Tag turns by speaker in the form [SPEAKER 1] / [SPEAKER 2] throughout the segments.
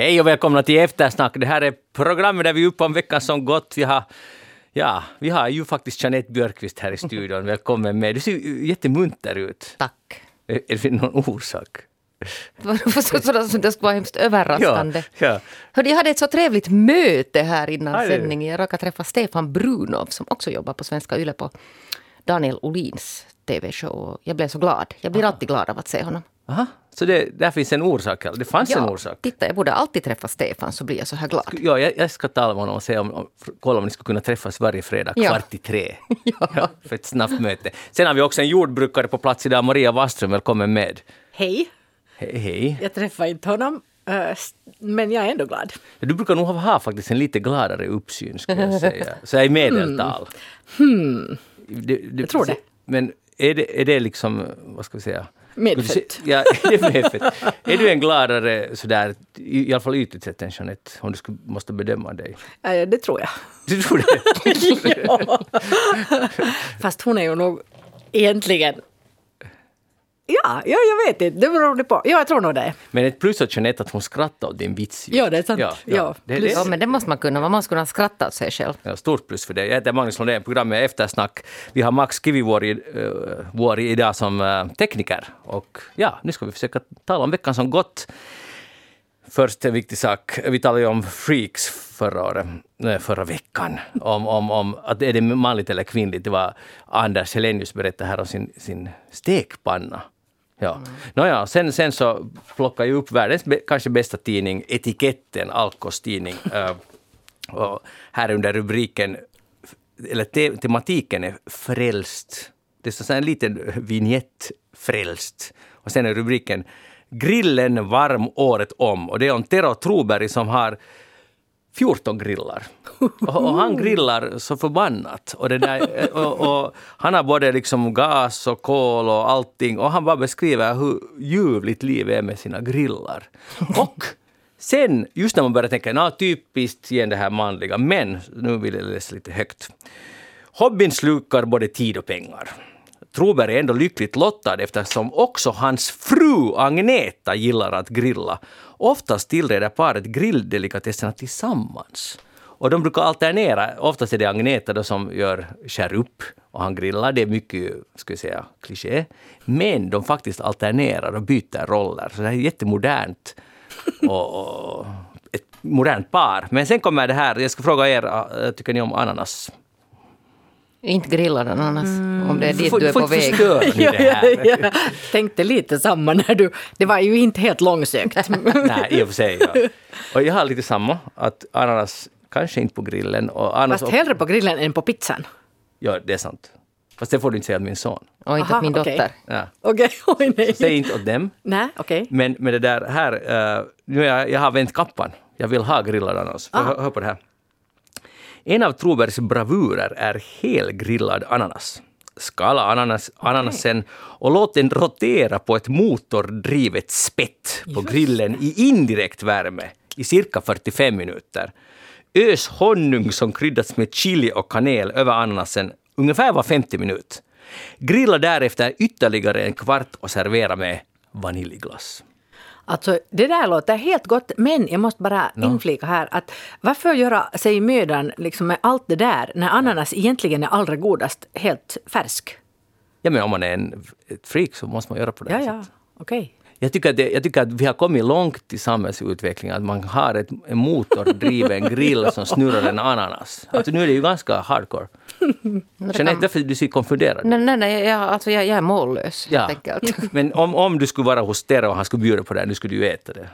[SPEAKER 1] Hej och välkomna till Eftersnack. Det här är programmet där vi är uppe om veckan som gått. Vi har, ja, vi har ju faktiskt Jeanette Björkqvist här i studion. Välkommen med. Du ser jättemunter ut.
[SPEAKER 2] Tack.
[SPEAKER 1] Är, är det någon orsak?
[SPEAKER 2] Sådär som det skulle vara hemskt överraskande.
[SPEAKER 1] Ja, ja.
[SPEAKER 2] Hörde, jag hade ett så trevligt möte här innan
[SPEAKER 1] du?
[SPEAKER 2] sändningen. Jag råkade träffa Stefan Brunov som också jobbar på Svenska Yle på Daniel Olins TV-show. Jag blev så glad. Jag blir alltid glad av att se honom.
[SPEAKER 1] Aha, så det, där finns en orsak? Det fanns en orsak?
[SPEAKER 2] titta, jag borde alltid träffa Stefan så blir jag så här glad.
[SPEAKER 1] Ja, jag, jag ska tala med honom och se om, om, kolla om ni skulle kunna träffas varje fredag
[SPEAKER 2] Ja.
[SPEAKER 1] kvart i tre.
[SPEAKER 2] Ja.
[SPEAKER 1] för ett snabbt möte. Sen har vi också en jordbrukare på plats idag, Maria Waström. Välkommen med.
[SPEAKER 3] Hej,
[SPEAKER 1] Hej, hej.
[SPEAKER 3] jag träffade inte honom, eh, men jag är ändå glad.
[SPEAKER 1] Du brukar nog ha faktiskt en lite gladare uppsyn, skulle jag säga. Så i medeltal. Hmm.
[SPEAKER 3] Jag tror det.
[SPEAKER 1] Men är det, är det liksom, vad ska vi säga?
[SPEAKER 3] Medfött.
[SPEAKER 1] Ja, är det medfött? Är du en gladare, sådär, i i alla fall ytligt sett än Jeanette, om du skulle, måste bedöma dig?
[SPEAKER 3] Eh, det tror jag.
[SPEAKER 1] Du tror det?
[SPEAKER 3] ja. Fast hon är ju nog egentligen... Ja, ja, jag vet inte. Det beror det på. Ja, jag tror nog det.
[SPEAKER 1] Men ett plus åt Jeanette att hon skrattade åt din vits.
[SPEAKER 3] Ja, det är sant. Ja,
[SPEAKER 1] det,
[SPEAKER 3] plus.
[SPEAKER 1] det,
[SPEAKER 2] Ja, men det måste man kunna. Man måste kunna skratta åt sig själv.
[SPEAKER 1] Ja, stort plus för det. Jag heter Magnus Lundén, programmet är Eftersnack. Vi har Max Kivivuori uh, Vuori idag som eh, tekniker. Och ja, nu ska vi försöka tala om veckan som gått. Först en viktig sak. Vi talade ju om freaks förra, året, förra veckan. Om, om, om att är det manligt eller kvinnligt. Det var Anders Helenius berättade här om sin, sin stekpanna. Ja. Mm. Nåja, sen, sen så plockade jag upp världens kanske bästa tidning, Etiketten, Alkos tidning. Eh, och här under rubriken, eller te, tematiken är frälst. Det står så här en liten vignett, frälst. Och sen är rubriken Grillen varm året om. Och det är om Tero Troberg som har 14 grillar. Och, och han grillar så förbannat. Och, det där, eh, och, och han har både liksom gas och kol och allting. Och han bara beskriver hur ljuvligt livet är med sina grillar. Och sen, just när man börjar tänka, nah, typiskt igen det här manliga, men nu vill jag läsa lite högt. Hobbyn slukar både tid och pengar. Troberg är ändå lyckligt lottad eftersom också hans fru Agneta gillar att grilla. Oftast tillreder paret grilldelikatesserna tillsammans. Och de brukar alternera. Oftast är det Agneta då som gör, skär upp och han grillar. Det är mycket, ska jag säga, kliché. Men de faktiskt alternerar och byter roller. Så det här är jättemodernt. Och, och ett modernt par. Men sen kommer det här, jag ska fråga er, äh, tycker ni om ananas?
[SPEAKER 2] Inte grillar den annars. Om det är dit
[SPEAKER 1] Får-
[SPEAKER 2] du är på väg.
[SPEAKER 3] Ja, ja, jag tänkte lite samma när du... Det var ju inte helt långsökt.
[SPEAKER 1] Nej, i och för sig. Ja. Och jag har lite samma, att ananas kanske inte på grillen. Och ananas
[SPEAKER 3] Fast hellre på grillen än på pizzan.
[SPEAKER 1] Ja, det är sant. Fast det får du inte säga till min son.
[SPEAKER 2] Och inte åt min
[SPEAKER 3] okej.
[SPEAKER 2] dotter.
[SPEAKER 1] Ja.
[SPEAKER 3] Okej, oj nej.
[SPEAKER 1] Säg inte åt dem.
[SPEAKER 3] Nej, okej.
[SPEAKER 1] Men med det där här, uh, nu jag, jag har vänt kappan. Jag vill ha grillad ananas. För Hör, hör på det här. En av Trobergs bravurer är helgrillad ananas. Skala ananas, ananasen och låt den rotera på ett motordrivet spett på grillen i indirekt värme i cirka 45 minuter. Ös honung som kryddats med chili och kanel över ananasen ungefär var 50 minut. Grilla därefter ytterligare en kvart och servera med vaniljglass.
[SPEAKER 3] Alltså, det där låter helt gott, men jag måste bara inflika här att varför göra sig mödan liksom med allt det där när ananas egentligen är allra godast helt färsk?
[SPEAKER 1] Ja, men om man är en, ett freak så måste man göra på det
[SPEAKER 3] Ja,
[SPEAKER 1] här
[SPEAKER 3] ja,
[SPEAKER 1] sättet.
[SPEAKER 3] okej.
[SPEAKER 1] Jag tycker, att det, jag tycker att vi har kommit långt i samhällsutvecklingen. Att man har ett, en motordriven grill som snurrar en ananas. Alltså, nu är det ju ganska hardcore. Jeanette, därför du ser konfunderad
[SPEAKER 2] Nej, nej, nej jag, alltså jag, jag är mållös
[SPEAKER 1] Ja.
[SPEAKER 2] helt enkelt.
[SPEAKER 1] Men om, om du skulle vara hos Tero och han skulle bjuda på det, här, nu skulle du ju äta det.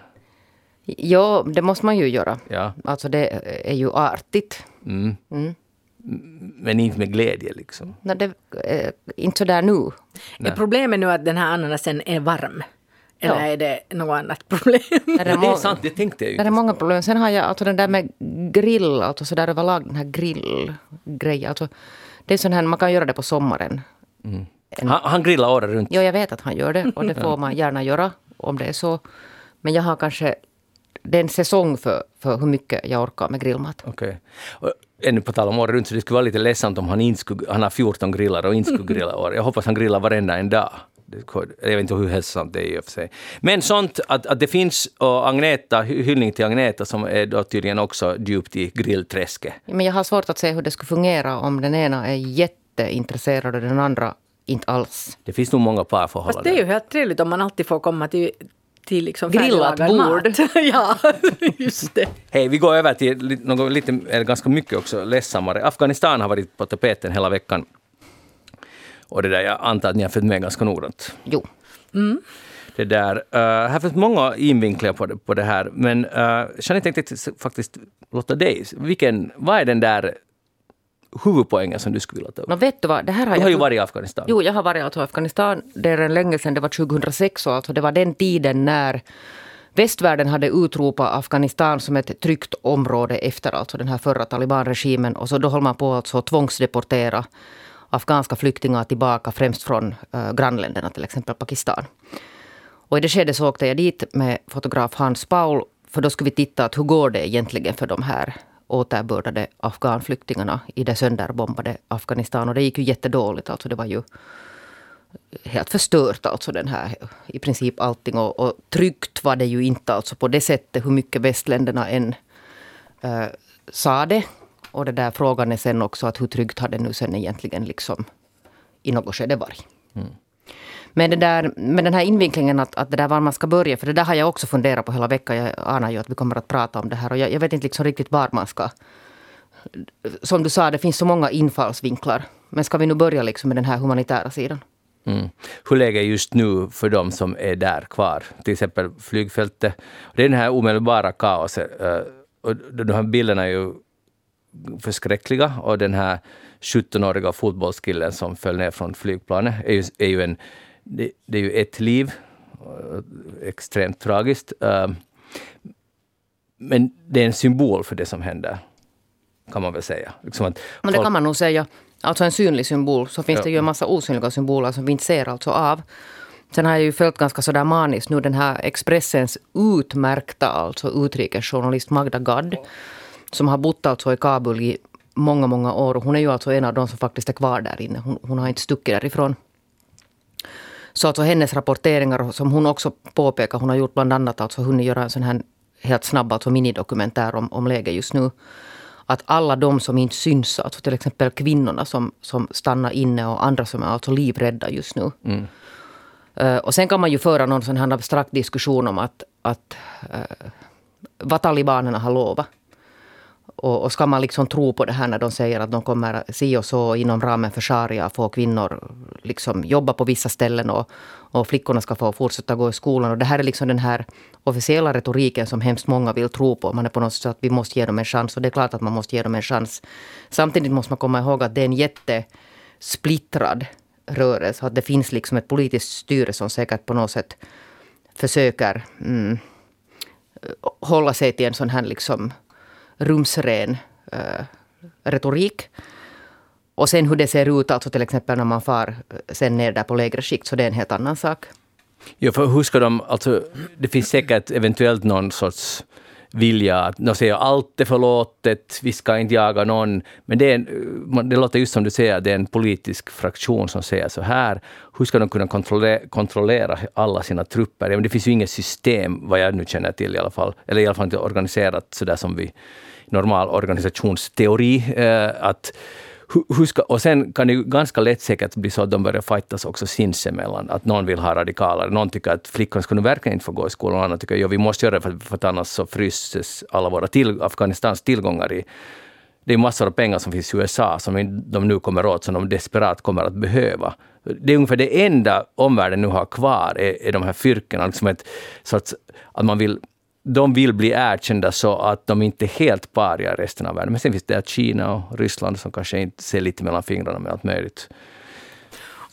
[SPEAKER 2] Jo, det måste man ju göra.
[SPEAKER 1] Ja.
[SPEAKER 2] Alltså det är ju artigt.
[SPEAKER 1] Men inte med glädje liksom.
[SPEAKER 2] Nej, det, eh, inte sådär nu.
[SPEAKER 3] Är problemet nu att den här ananasen är varm? Eller
[SPEAKER 2] Ja.
[SPEAKER 3] är det något annat problem?
[SPEAKER 2] Där
[SPEAKER 1] Det är
[SPEAKER 2] må-
[SPEAKER 1] sant, det tänkte jag ju
[SPEAKER 2] där är
[SPEAKER 1] inte.
[SPEAKER 2] många problem. Sen har jag alltså den där med grill, alltså sådär överlag den här grillgrejen. Alltså, det är sån här, man kan göra det på sommaren.
[SPEAKER 1] Han, han grillar året runt.
[SPEAKER 2] Jo, jag vet att han gör det och det får man gärna göra om det är så. Men jag har kanske, det är en säsong för, för hur mycket jag orkar med grillmat.
[SPEAKER 1] Okej. Och Ännu på tal om året runt, så det skulle vara lite ledsamt om han inte skulle, han har 14 grillar och inte skulle grilla år. Jag hoppas han grillar varenda en dag. Jag vet inte hur hälsosamt det är i och för sig. Men sånt att, att det finns, och Agneta, hyllning till Agneta som är då tydligen också djupt i grillträsket.
[SPEAKER 2] Men jag har svårt att se hur det skulle fungera om den ena är jätteintresserad och den andra inte alls.
[SPEAKER 1] Det finns nog många parförhållanden.
[SPEAKER 3] Fast det är ju helt trevligt om man alltid får komma till till liksom
[SPEAKER 2] Grillat bord.
[SPEAKER 3] ja, just det.
[SPEAKER 1] Hej, vi går över till något lite, eller ganska mycket också ledsammare. Afghanistan har varit på tapeten hela veckan. Och det där, jag antar att ni har följt med ganska noggrant.
[SPEAKER 2] Jo.
[SPEAKER 3] Mm.
[SPEAKER 1] Det där, uh, här finns många invinklar på det, på det här, men uh, Jeanette tänkte faktiskt låta dig, vilken, vad är den där huvudpoängen som du skulle vilja ta upp?
[SPEAKER 2] No, vet du vad, det här har
[SPEAKER 1] du
[SPEAKER 2] har
[SPEAKER 1] ju varit i Afghanistan.
[SPEAKER 2] Jo, jag har varit alltså i Afghanistan. Det är länge sedan, det var 2006 och alltså det var den tiden när västvärlden hade utropat Afghanistan som ett tryggt område efter alltså den här förra talibanregimen. Och så då höll man på att alltså tvångsdeportera afghanska flyktingar tillbaka, främst från uh, grannländerna, till exempel Pakistan. Och i det skedet så åkte jag dit med fotograf Hans Paul, för då skulle vi titta att hur går det egentligen för de här återbördade afghanflyktingarna i det sönderbombade Afghanistan. Och det gick ju jättedåligt. Alltså det var ju helt förstört, alltså den här, i princip allting. Och, och tryggt var det ju inte alltså på det sättet hur mycket västländerna än äh, sa det. Och det där frågan är sen också att hur tryggt har det nu sen egentligen liksom i något skede varit. Mm. Men det där, med den här invinklingen att, att det där var man ska börja, för det där har jag också funderat på hela veckan. Jag anar ju att vi kommer att prata om det här och jag, jag vet inte liksom riktigt var man ska... Som du sa, det finns så många infallsvinklar. Men ska vi nu börja liksom med den här humanitära sidan?
[SPEAKER 1] Mm. Hur läget är just nu för de som är där kvar? Till exempel flygfältet. Det är den här omedelbara kaoset. Eh, och de här bilderna är ju förskräckliga och den här 17-åriga fotbollskillen som föll ner från flygplanet är ju, är ju en det, det är ju ett liv, extremt tragiskt. Eh, men det är en symbol för det som händer, kan man väl säga. Liksom att
[SPEAKER 2] Men det kan man nog säga. Alltså en synlig symbol. Så finns ja. det ju en massa osynliga symboler som vi inte ser alltså av. Sen har jag ju följt ganska sådär maniskt nu den här Expressens utmärkta alltså utrikesjournalist Magda Gad. Som har bott alltså i Kabul i många, många år. Hon är ju alltså en av de som faktiskt är kvar där inne. Hon, hon har inte stuckit därifrån. Så alltså hennes rapporteringar, som hon också påpekar, hon har gjort bland annat alltså hunnit göra en sån här helt snabb alltså minidokumentär om, om läget just nu. Att alla de som inte syns, alltså till exempel kvinnorna som, som stannar inne och andra som är alltså livrädda just nu. Mm. Uh, och sen kan man ju föra någon sån här abstrakt diskussion om att, att uh, vad talibanerna har lovat. Och, och, ska man liksom tro på det här när de säger att de kommer si och så inom ramen för sharia få kvinnor liksom jobba på vissa ställen och, och flickorna ska få fortsätta gå i skolan. Och det här är liksom den här officiella retoriken som hemskt många vill tro på. Man är på något sätt att vi måste ge dem en chans och det är klart att man måste ge dem en chans. Samtidigt måste man komma ihåg att det är en jättesplittrad rörelse. Att det finns liksom ett politiskt styre som säkert på något sätt försöker mm, hålla sig till en sån här liksom rumsren äh, retorik. Och sen hur det ser ut, alltså till exempel när man far eh, sen ner där på lägre skikt, så det är en helt annan sak.
[SPEAKER 1] Ja, för hur ska de, alltså, det finns säkert eventuellt någon sorts vilja att no, säger allt är förlåtet, vi ska inte jaga någon. Men det, är en, det låter just som du säger, det är en politisk fraktion som säger så här. Hur ska de kunna kontrollera, kontrollera alla sina trupper? Ja men det finns ju inget system, vad jag nu känner till i alla fall, eller i alla fall inte organiserat så där som vi normal organisationsteori. Eh, att hur ska, och sen kan det ju ganska lätt säkert bli så att de börjar fightas också sinsemellan. Att någon vill ha radikalare. Någon tycker att flickorna skulle verkligen inte få gå i skolan. Och annan tycker att vi måste göra det för, för att annars så fryses alla våra till, Afghanistans tillgångar i det är massor av pengar som finns i USA som de nu kommer åt, som de desperat kommer att behöva. Det är ungefär det enda omvärlden nu har kvar, är, är de här fyrkorna. Liksom ett att, att man vill de vill bli erkända så att de inte är helt paria i resten av världen. Men sen finns det Kina och Ryssland som kanske inte ser lite mellan fingrarna med allt möjligt.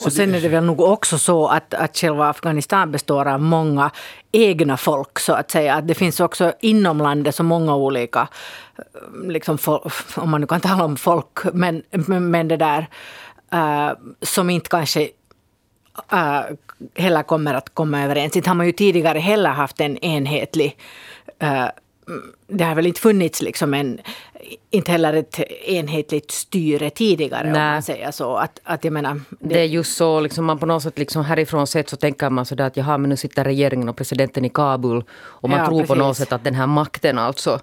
[SPEAKER 3] Och sen är det väl nog också så att, att själva Afghanistan består av många egna folk så att säga. Att det finns också inom landet så många olika, eh, liksom, om man nu kan tala om folk, men, men det där eh, som inte kanske uh, heller kommer att komma överens. Inte har man ju tidigare heller haft en enhetlig uh, det har väl inte funnits liksom en, inte heller ett enhetligt styre tidigare Nej. om man säger så. Att, att jag menar,
[SPEAKER 2] det... det är just så, liksom man på något sätt liksom härifrån sett så tänker man sådär att jaha men nu sitter regeringen och presidenten i Kabul och man ja, tror precis. på något sätt att den här makten alltså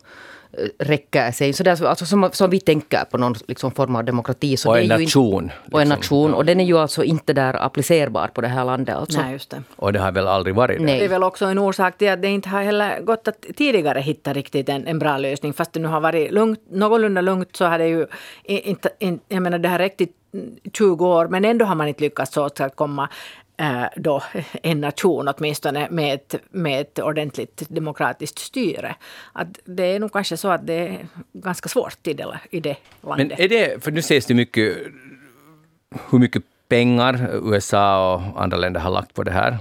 [SPEAKER 2] räcker sig. Så där, alltså som, som vi tänker på någon liksom form av demokrati. Så
[SPEAKER 1] och
[SPEAKER 2] en
[SPEAKER 1] nation.
[SPEAKER 2] Inte, och en liksom. nation. Och den är ju alltså inte där applicerbar på det här landet. Alltså.
[SPEAKER 3] Nej, just det.
[SPEAKER 1] Och det har väl aldrig varit det.
[SPEAKER 3] Nej. Det är väl också en orsak till att det inte har heller gått att tidigare hitta riktigt en, en bra lösning. Fast det nu har varit lugnt, någorlunda lugnt så har det ju inte, in, jag menar det har räckt 20 år men ändå har man inte lyckats så att komma Eh, då en nation åtminstone med ett, med ett ordentligt demokratiskt styre. Att det är nog kanske så att det är ganska svårt i det, i det landet.
[SPEAKER 1] Men är det, för nu sägs det mycket hur mycket pengar USA och andra länder har lagt på det här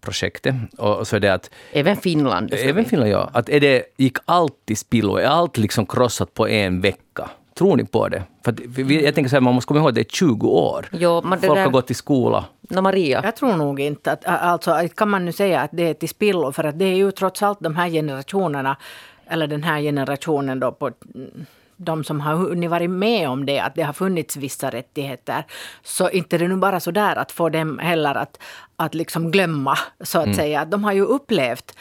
[SPEAKER 1] projektet. Och så är det att,
[SPEAKER 2] även Finland.
[SPEAKER 1] Även Finland, ja. Att är det, gick allt i spillo? Är allt liksom krossat på en vecka? Tror ni på det? För jag tänker så här, man måste komma ihåg att det är 20 år.
[SPEAKER 2] Jo,
[SPEAKER 1] Folk där... har gått i skola.
[SPEAKER 2] No, Maria?
[SPEAKER 3] Jag tror nog inte att, alltså kan man nu säga att det är till spillo för att det är ju trots allt de här generationerna, eller den här generationen då på de som har hunnit varit med om det, att det har funnits vissa rättigheter. Så inte det nu bara så där att få dem heller att, att liksom glömma, så att mm. säga. De har ju upplevt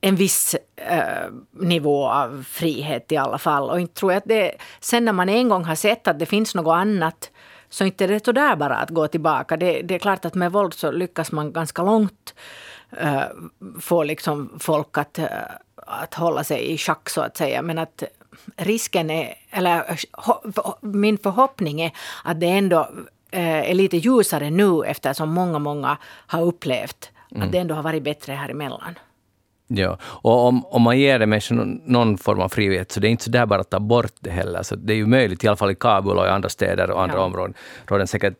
[SPEAKER 3] en viss eh, nivå av frihet i alla fall. Och inte tror jag att det, sen när man en gång har sett att det finns något annat så inte är det så där bara att gå tillbaka. Det, det är klart att med våld så lyckas man ganska långt eh, få liksom folk att, eh, att hålla sig i schack så att säga. Men att risken är, eller min förhoppning är att det ändå eh, är lite ljusare nu eftersom många, många har upplevt mm. att det ändå har varit bättre här emellan.
[SPEAKER 1] Ja, och om, om man ger människor någon, någon form av frihet, så det är inte så där bara att ta bort det heller. Så det är ju möjligt, i alla fall i Kabul och i andra städer och andra ja. områden. områden säkert,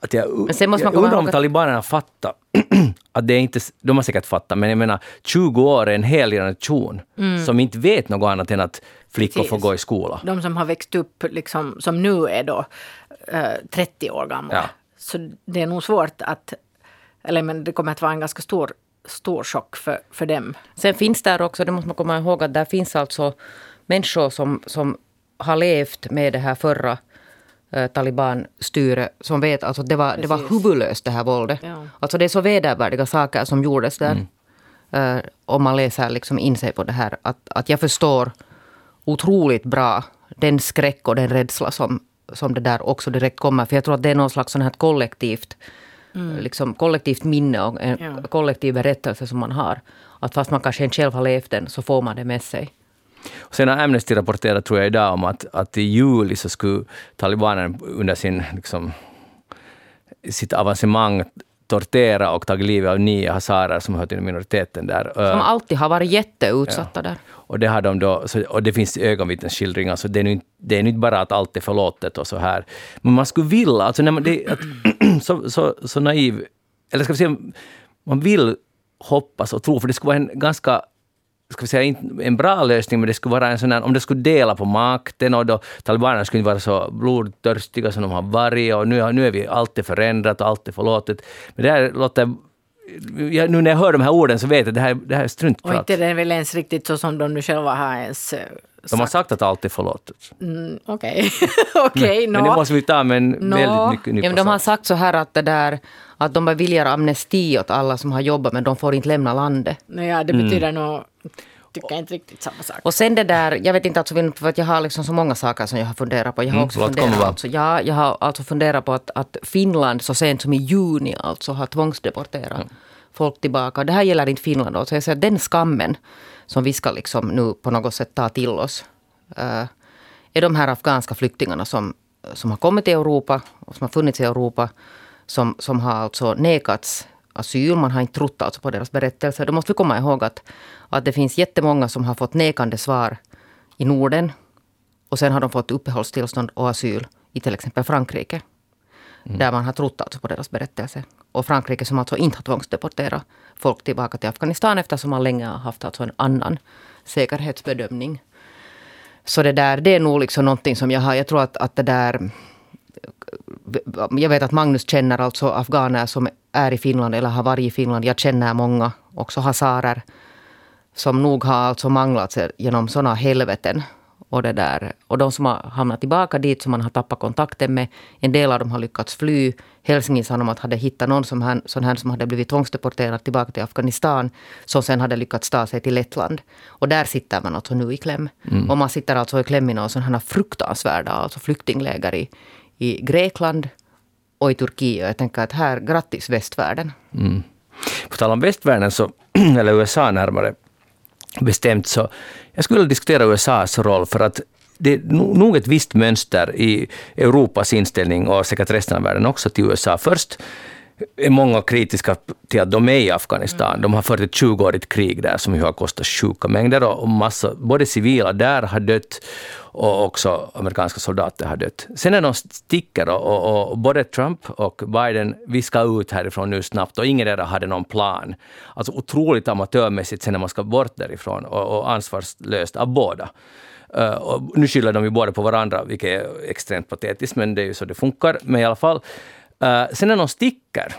[SPEAKER 1] att jag, jag undrar om talibanerna fattar att det är inte, de har säkert fattat, men jag menar 20 år är en hel generation mm. som inte vet något annat än att flickor Precis. får gå i skola.
[SPEAKER 3] De som har växt upp, liksom, som nu är då äh, 30 år gamla. Ja. Så det är nog svårt att, eller men det kommer att vara en ganska stor stor chock för, för dem.
[SPEAKER 2] Sen finns där också, det måste man komma ihåg, att där finns alltså människor som, som har levt med det här förra eh, Taliban-styret som vet att alltså det var, det var huvudlöst det här våldet. Ja. Alltså det är så vedervärdiga saker som gjordes där. Mm. Eh, om man läser liksom in sig på det här. Att, att jag förstår otroligt bra den skräck och den rädsla som, som det där också direkt kommer. För jag tror att det är någon slags sån här kollektivt mm. liksom, kollektivt minne och en ja. kollektiv berättelse som man har. Att fast man kanske inte själv har levt den så får man det med sig.
[SPEAKER 1] Och sen har Amnesty rapporterat, tror jag, idag om att, att i juli så skulle talibanerna under sin, liksom, sitt avancemang tortera och tagit livet av nio hazarer som hör till minoriteten där.
[SPEAKER 2] Som alltid har varit jätteutsatta ja. där.
[SPEAKER 1] Och det, har de då, och det finns ögonvittnesskildringar, så det är, nu, det är nu inte bara att allt är förlåtet och så här. Men man skulle vilja, alltså när man, det, att, så, så, så naiv, eller ska vi säga, man vill hoppas och tro, för det skulle vara en ganska ska vi säga, en bra lösning, men det skulle vara en sån här, om det skulle dela på makten och då talibanerna skulle inte vara så blodtörstiga som de har varit och nu, nu är vi alltid förändrat och allt är förlåtet. Men det här låter nu när jag hör de här orden så vet jag att det här, det här är struntprat.
[SPEAKER 3] Och inte det är väl ens riktigt så som de nu själva har ens sagt. Eh,
[SPEAKER 1] de har sagt att allt är förlåtet.
[SPEAKER 3] Mm, Okej, okay. okay,
[SPEAKER 1] no. Men det måste vi ta med en no. väldigt mycket nypa
[SPEAKER 2] ja, De har sagt så här att det där att de beviljar amnesti åt alla som har jobbat men de får inte lämna landet.
[SPEAKER 3] Ja, det betyder mm. nog tycker inte riktigt samma sak.
[SPEAKER 2] Och sen det där, jag vet inte alltså, för att jag har liksom så många saker som jag har funderat på. Jag har mm, också funderat, alltså, ja, jag har alltså funderat på att, att Finland så sent som i juni alltså har tvångsdeporterat mm folk tillbaka. Det här gäller inte Finland. Då. Så jag säger, den skammen som vi ska liksom nu på något sätt ta till oss uh, är de här afghanska flyktingarna som, som har kommit till Europa och som har funnits i Europa som, som har alltså nekats asyl. Man har inte trott alltså på deras berättelser. Då måste vi komma ihåg att, att det finns jättemånga som har fått nekande svar i Norden. Och sen har de fått uppehållstillstånd och asyl i till exempel Frankrike. Mm. Där man har trott alltså på deras berättelse. Och Frankrike som alltså inte har tvångsdeporterat folk tillbaka till Afghanistan eftersom man länge har haft alltså en annan säkerhetsbedömning. Så det där, det är nog liksom någonting som jag har, jag tror att, att det där jag vet att Magnus känner alltså afghaner som är i Finland eller har varit i Finland. Jag känner många, också hazarer, som nog har alltså manglat sig genom sådana helveten. Och, det där. och de som har hamnat tillbaka dit som man har tappat kontakten med, en del av dem har lyckats fly. Helsingin Sanomat hade hittat någon som, han, sån här som hade blivit tvångsdeporterad tillbaka till Afghanistan, som sen hade lyckats ta sig till Lettland. Och där sitter man alltså nu i kläm. Mm. Och man sitter alltså i kläm i några sådana fruktansvärda alltså flyktingläger i, i Grekland och i Turkiet. Jag tänker att här, grattis västvärlden.
[SPEAKER 1] Mm. På tal om västvärlden, så, eller USA närmare bestämt, så jag skulle vilja diskutera USAs roll för att det är nog ett visst mönster i Europas inställning och säkert resten av världen också till USA. Först är många kritiska till att de är i Afghanistan. De har fört ett 20-årigt krig där som ju har kostat sjuka mängder och massa, både civila där har dött och också amerikanska soldater har dött. Sen när de sticker och, och, och både Trump och Biden viskar ut härifrån nu snabbt och ingen hade någon plan. Alltså otroligt amatörmässigt sen när man ska bort därifrån och, och ansvarslöst av båda. Uh, nu skyller de ju båda på varandra, vilket är extremt patetiskt, men det är ju så det funkar. Men i alla fall, uh, sen när de sticker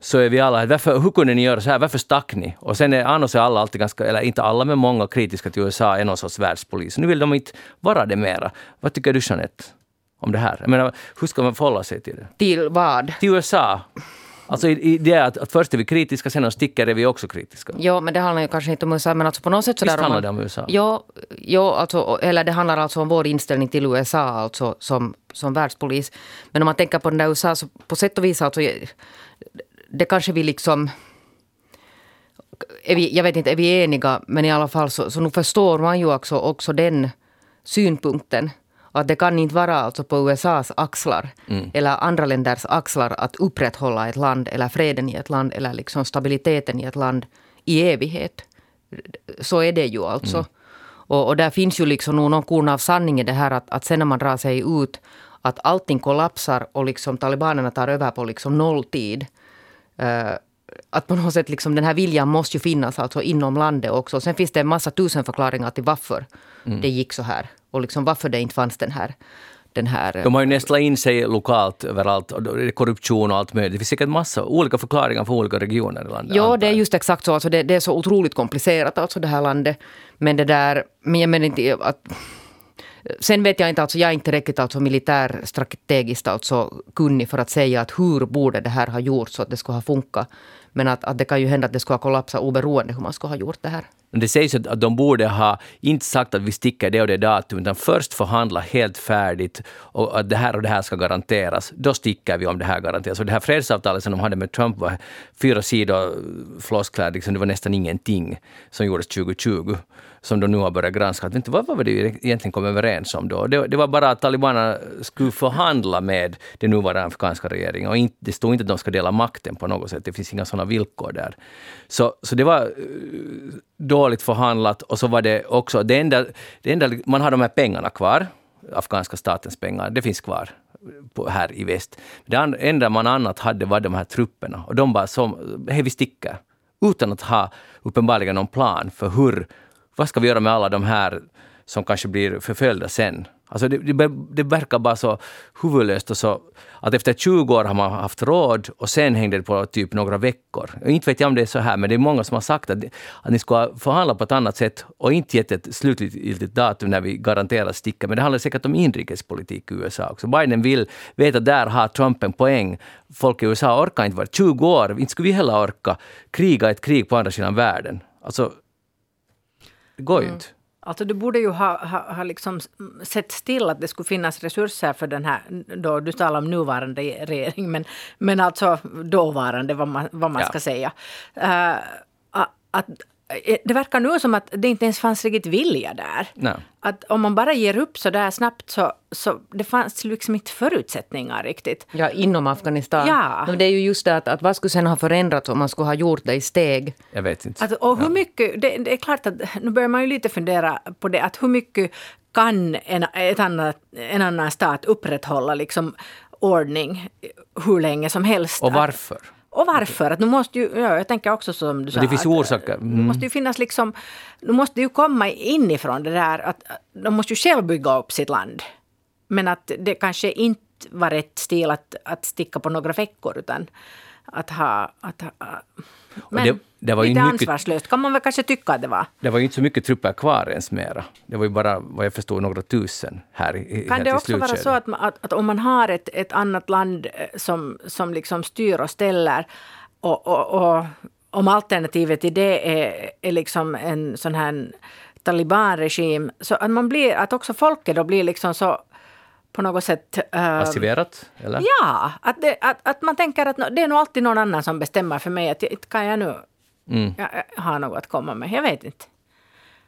[SPEAKER 1] så är vi alla, varför, hur kunde ni göra så här, varför stack ni? Och sen är annars är alla alltid ganska, eller inte alla men många kritiska till USA, är någon sorts världspolis. Nu vill de inte vara det mera. Vad tycker du Jeanette? Om det här? Jag menar, hur ska man förhålla sig till det?
[SPEAKER 2] Till vad?
[SPEAKER 1] Till USA. Alltså i, i det att, att först är vi kritiska, sen när de sticker är vi också kritiska.
[SPEAKER 2] Ja, men det handlar ju kanske inte om USA, men alltså på något sätt
[SPEAKER 1] så Visst handlar det om USA?
[SPEAKER 2] Ja, ja alltså, eller det handlar alltså om vår inställning till USA alltså som, som världspolis. Men om man tänker på den där USA, så på sätt och vis alltså det kanske vi liksom... Vi, jag vet inte, är vi eniga? Men i alla fall så, så nu förstår man ju också, också den synpunkten. Att det kan inte vara alltså på USAs axlar mm. eller andra länders axlar att upprätthålla ett land eller freden i ett land eller liksom stabiliteten i ett land i evighet. Så är det ju alltså. Mm. Och, och, där finns ju liksom någon korn av sanning i det här att, att sen när man drar sig ut att allting kollapsar och liksom talibanerna tar över på liksom nolltid. Uh, att på något sätt liksom den här viljan måste ju finnas alltså inom landet också. Sen finns det en massa tusen förklaringar till varför mm. det gick så här. Och liksom varför det inte fanns den här den här...
[SPEAKER 1] De har ju nästlat in sig lokalt överallt, korruption och allt möjligt. Det finns säkert massa olika förklaringar för olika regioner i landet.
[SPEAKER 2] Ja, det är just exakt så. Alltså det, det, är så otroligt komplicerat, alltså det här landet. Men det där... Men jag menar inte att Sen vet jag inte, alltså jag är inte riktigt alltså militärstrategiskt alltså kunnig för att säga att hur borde det här ha gjorts så att det skulle ha funkat. Men att, att det kan ju hända att det skulle ha kollapsat oberoende hur man skulle ha gjort det här.
[SPEAKER 1] Det sägs att de borde ha inte sagt att vi sticker det och det datum, utan först förhandla helt färdigt och att det här och det här ska garanteras. Då sticker vi om det här garanteras. Och det här fredsavtalet som de hade med Trump var fyra sidor floskler, liksom det var nästan ingenting som gjordes 2020 som de nu har börjat granska. Inte, vad var det vi egentligen kom överens om då? Det, det var bara att talibanerna skulle förhandla med den nuvarande afghanska regeringen. Och inte, det stod inte att de ska dela makten på något sätt. Det finns inga sådana villkor där. Så, så det var eh, dåligt förhandlat. Och så var det också, det enda, det enda, man har de här pengarna kvar, afghanska statens pengar, det finns kvar på, här i väst. Det enda man annat hade var de här trupperna. Och de bara som, hej vi sticker. Utan att ha uppenbarligen någon plan för hur vad ska vi göra med alla de här som kanske blir förföljda sen? Alltså det, det, det verkar bara så huvudlöst och så att efter 20 år har man haft råd och sen hängde det på typ några veckor. Och inte vet jag om det är så här, men det är många som har sagt att, att ni ska förhandla på ett annat sätt och inte gett ett slutgiltigt datum när vi garanterat sticker. Men det handlar säkert om inrikespolitik i USA också. Biden vill veta att där har Trump en poäng. Folk i USA orkar inte vara 20 år, inte skulle vi heller orka kriga ett krig på andra sidan världen. Alltså, det går ju mm. inte.
[SPEAKER 3] Alltså du borde ju ha, ha, ha liksom sett still att det skulle finnas resurser för den här, då, du talar om nuvarande regering, men, men alltså dåvarande vad man, vad man ja. ska säga. Uh, att, det verkar nu som att det inte ens fanns riktigt vilja där.
[SPEAKER 1] Nej.
[SPEAKER 3] Att om man bara ger upp så där snabbt så, så det fanns liksom inte förutsättningar riktigt.
[SPEAKER 2] Ja, inom Afghanistan.
[SPEAKER 3] Ja.
[SPEAKER 2] Men det är ju just det att, att vad skulle sen ha förändrats om man skulle ha gjort det i steg?
[SPEAKER 1] Jag vet inte.
[SPEAKER 3] Att, och hur mycket, det, det, är klart att nu börjar man ju lite fundera på det, att hur mycket kan en, ett annat, en annan stat upprätthålla liksom ordning hur länge som helst?
[SPEAKER 1] Och varför?
[SPEAKER 3] Och varför? Att nu måste ju, ja, jag tänker också som du sa.
[SPEAKER 1] Det finns orsaker.
[SPEAKER 3] Mm. Det måste ju finnas liksom, nu måste ju komma inifrån det där att de måste ju själv bygga upp sitt land. Men att det kanske inte var rätt stil att, att sticka på några veckor utan att ha... Att ha
[SPEAKER 1] men det, det var
[SPEAKER 3] lite
[SPEAKER 1] mycket,
[SPEAKER 3] ansvarslöst kan man väl kanske tycka att det var.
[SPEAKER 1] Det var ju inte så mycket trupper kvar ens mera. Det var ju bara, vad jag förstod, några tusen här i
[SPEAKER 3] Kan det också vara så att, att, att, om man har ett, ett annat land eh, som, som liksom styr och ställer och, och, och om alternativet till det är, är liksom en sån här talibanregim, så att man blir, att också folket då blir liksom så på något sätt...
[SPEAKER 1] Uh, Passiverat? Eller?
[SPEAKER 3] Ja, att, det, att, att man tänker att det är nog alltid någon annan som bestämmer för mig. Att inte kan jag nu mm. jag, ha något att komma med. Jag vet inte.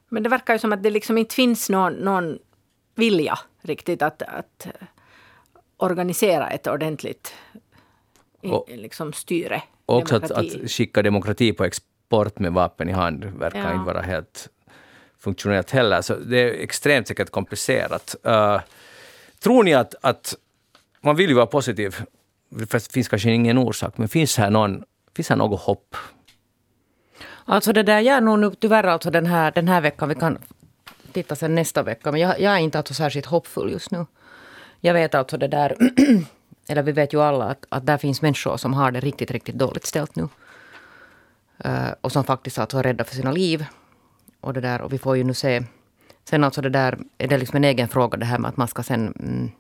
[SPEAKER 3] Men det verkar ju som att det liksom inte finns någon, någon vilja riktigt att, att organisera ett ordentligt och, liksom styre.
[SPEAKER 1] Och också att, att, skicka demokrati på export med vapen i hand verkar ja. inte vara helt funktionellt heller. Så det är extremt säkert komplicerat. Uh, Tror ni att, att man vill ju vara positiv, för det finns kanske ingen orsak, men finns här, någon, finns här något hopp?
[SPEAKER 2] Alltså det där, jag är nog nu tyvärr alltså den här, den här veckan, vi kan titta sen nästa vecka, men jag, jag är inte alltså särskilt hoppfull just nu. Jag vet alltså det där, eller vi vet ju alla att, att där finns människor som har det riktigt, riktigt dåligt ställt nu. Uh, och som faktiskt alltså är rädda för sina liv. Och, det där, och vi får ju nu se Sen alltså det där är det liksom en egen fråga det här med att man ska sen mm,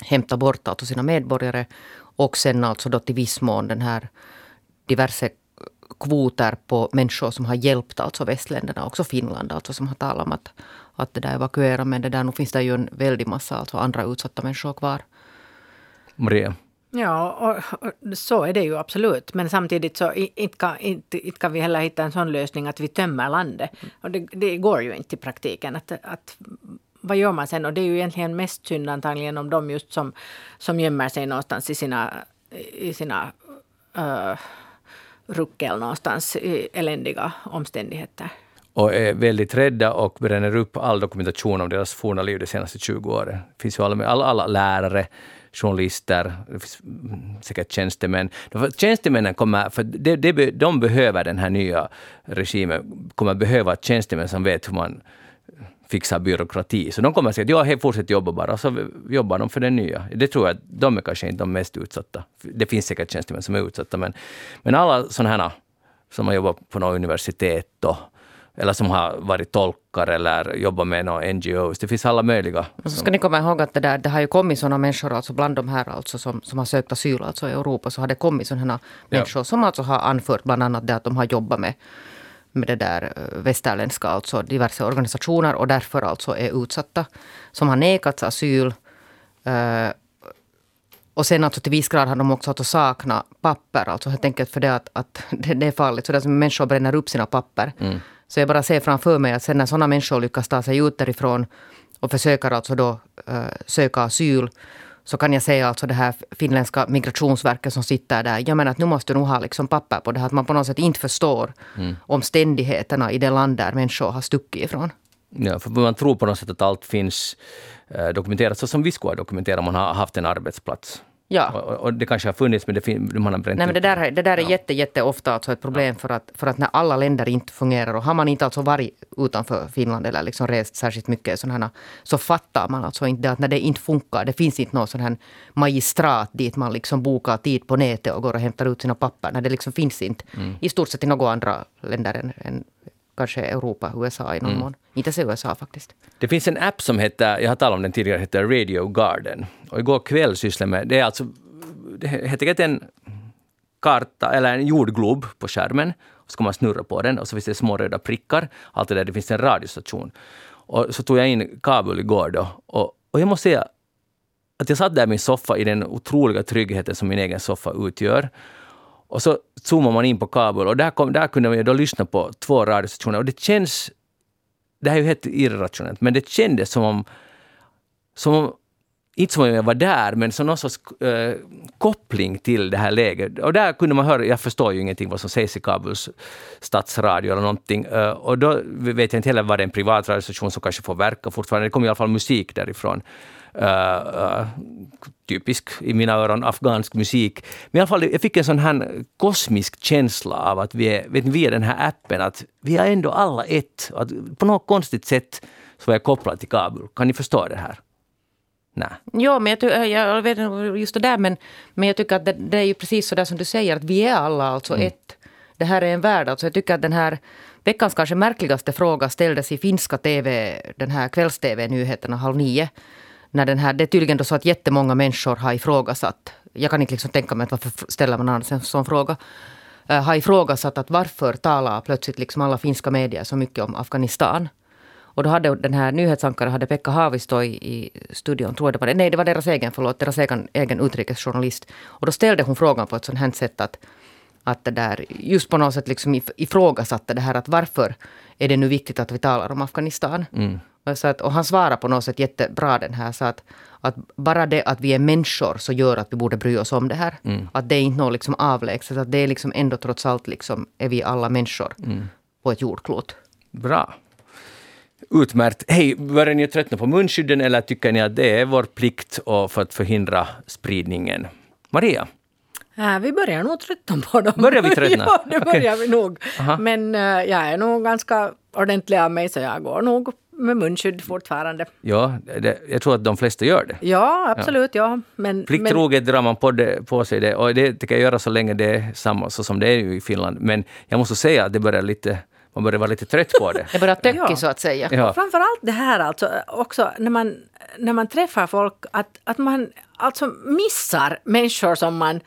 [SPEAKER 2] hämta bort alltså sina medborgare. Och sen alltså då till viss mån den här diverse kvoter på människor som har hjälpt alltså västländerna, också Finland alltså som har talat om att, att det där evakuera. Men det där, nu finns det ju en väldig massa alltså andra utsatta människor kvar.
[SPEAKER 1] Maria?
[SPEAKER 3] Ja, och, och, så är det ju absolut. Men samtidigt så inte kan, inte, inte kan vi heller hitta en sån lösning att vi tömmer landet. Och det, det går ju inte i praktiken. Att, att, vad gör man sen? Och det är ju egentligen mest synd antagligen om de just som, som gömmer sig någonstans i sina, i sina uh, ruckel någonstans i eländiga omständigheter
[SPEAKER 1] och är väldigt rädda och bränner upp all dokumentation om deras forna liv de senaste 20 åren. Det finns ju alla, alla, alla lärare, journalister, säkert tjänstemän. Tjänstemännen kommer, för de, de, de behöver den här nya regimen, kommer behöva tjänstemän som vet hur man fixar byråkrati. Så de kommer att säga att ja, hej, fortsätt jobba bara, och så jobbar de för den nya. Det tror jag de är kanske inte de mest utsatta. Det finns säkert tjänstemän som är utsatta, men, men alla sådana här som har jobbat på något universitet och eller som har varit tolkar eller jobbat med några NGOs. Det finns alla möjliga.
[SPEAKER 2] Och så ska ni komma ihåg att det, där, det har ju kommit sådana människor, alltså bland de här alltså som, som har sökt asyl alltså i Europa, så har det kommit sådana människor som alltså har anfört bland annat det att de har jobbat med med det där eh, västerländska, alltså diverse organisationer och därför alltså är utsatta. Som har nekats asyl. Uh, och sen alltså till viss grad har de också alltså saknat papper, alltså helt enkelt för det att, att det, det är farligt. Så det är som människor bränner upp sina papper. Mm. Så jag bara ser framför mig att sen när sådana människor lyckas ta sig ut därifrån och försöker alltså då uh, söka asyl så kan jag säga alltså det här finländska migrationsverket som sitter där. Jag menar att nu måste du nog ha liksom papper på det här. Att man på något sätt inte förstår mm. omständigheterna i det land där människor har stuckit ifrån.
[SPEAKER 1] Ja, för man tror på något sätt att allt finns eh, dokumenterat så som vi skulle ha dokumenterat om man har haft en arbetsplats. Ja. Och, och, det kanske har funnits, men det, man har bränt
[SPEAKER 2] Nej, men det där, det där är ja. jätte, jätte ofta alltså ett problem ja. för, att, för att när alla länder inte fungerar och har man inte alltså varit utanför Finland eller liksom rest särskilt mycket sådana, så fattar man alltså inte att när det inte funkar, det finns inte någon sån här magistrat dit man liksom bokar tid på nätet och går och hämtar ut sina papper. När det liksom finns inte mm. i stort sett i några andra länder än, än kanske Europa, USA i någon mm. mån. Inte så USA faktiskt.
[SPEAKER 1] Det finns en app som heter, jag har talat om den tidigare, heter Radio Garden. Och igår kväll sysslade med, det är alltså, det heter en karta eller en jordglob på skärmen. Och så ska man snurra på den och så finns det små röda prickar. Allt det där, det finns en radiostation. Och så tog jag in Kabul igår då. Och, och jag måste säga att jag satt där i min soffa i den otroliga tryggheten som min egen soffa utgör. Och så zoomar man in på Kabul och där, kom, där kunde man då lyssna på två radiostationer och det känns... Det här är ju helt irrationellt, men det kändes som om... Som om inte som om jag var där, men som någon sorts äh, koppling till det här läget. Och där kunde man höra, jag förstår ju ingenting vad som sägs i Kabuls stadsradio eller någonting. Äh, och då vet jag inte heller var det är en privat radiostation som kanske får verka fortfarande. Det kommer i alla fall musik därifrån. Uh, typisk i mina öron afghansk musik. Men i alla fall, jag fick en sån här kosmisk känsla av att vi är, vet ni, via den här appen, att vi är ändå alla ett. Att på något konstigt sätt så var jag kopplad till Kabul. Kan ni förstå det här? Nej.
[SPEAKER 2] Ja, men jag, jag vet inte just det där, men, men jag tycker att det, det är ju precis så där som du säger, att vi är alla alltså ett. Det här är en värld. Alltså jag tycker att den här veckans kanske märkligaste fråga ställdes i finska TV, den här kvälls-TV-nyheterna halv nio. När den här, det är tydligen då så att jättemånga människor har ifrågasatt, jag kan inte liksom tänka mig att varför ställer man annars en sån fråga, eh, har ifrågasatt att varför talar plötsligt liksom alla finska medier så mycket om Afghanistan. Och då hade den här nyhetsankaren hade Pekka Haavisto i, i studion, tror jag det var det. Nej, det var deras egen, förlåt, deras egen, egen utrikesjournalist. Och då ställde hon frågan på ett sånt här sätt att, att det där, just på något sätt liksom ifrågasatte det här att varför är det nu viktigt att vi talar om Afghanistan? Mm så att, och han svarade på något sätt jättebra den här, så att, att bara det att vi är människor så gör att vi borde bry oss om det här. Att det är inte något liksom avlägset, att det är liksom ändå trots allt liksom, är vi alla människor på ett jordklot.
[SPEAKER 1] Bra. Utmärkt. Hej, börjar ni tröttna på munskydden eller tycker ni att det är vår plikt för att förhindra spridningen? Maria?
[SPEAKER 3] Äh, vi börjar nog tröttna på dem.
[SPEAKER 1] Börjar vi tröttna?
[SPEAKER 3] ja, det börjar vi nog.
[SPEAKER 1] Aha.
[SPEAKER 3] Men äh, jag är nog ganska ordentlig av mig så jag går nog med munskydd fortfarande.
[SPEAKER 1] Ja, det, jag tror att de flesta gör det.
[SPEAKER 3] Ja, absolut. Ja. Men, men,
[SPEAKER 1] Plikttroget drar man på, det, på sig det och det tänker jag göra så länge det är samma så som det är i Finland. Men jag måste säga att det börjar lite, man börjar vara lite trött på det.
[SPEAKER 2] Det börjar töckig
[SPEAKER 3] Ja.
[SPEAKER 2] så att säga.
[SPEAKER 1] Ja.
[SPEAKER 3] Framförallt det här alltså också när man, när man träffar folk att, att man alltså missar människor som man...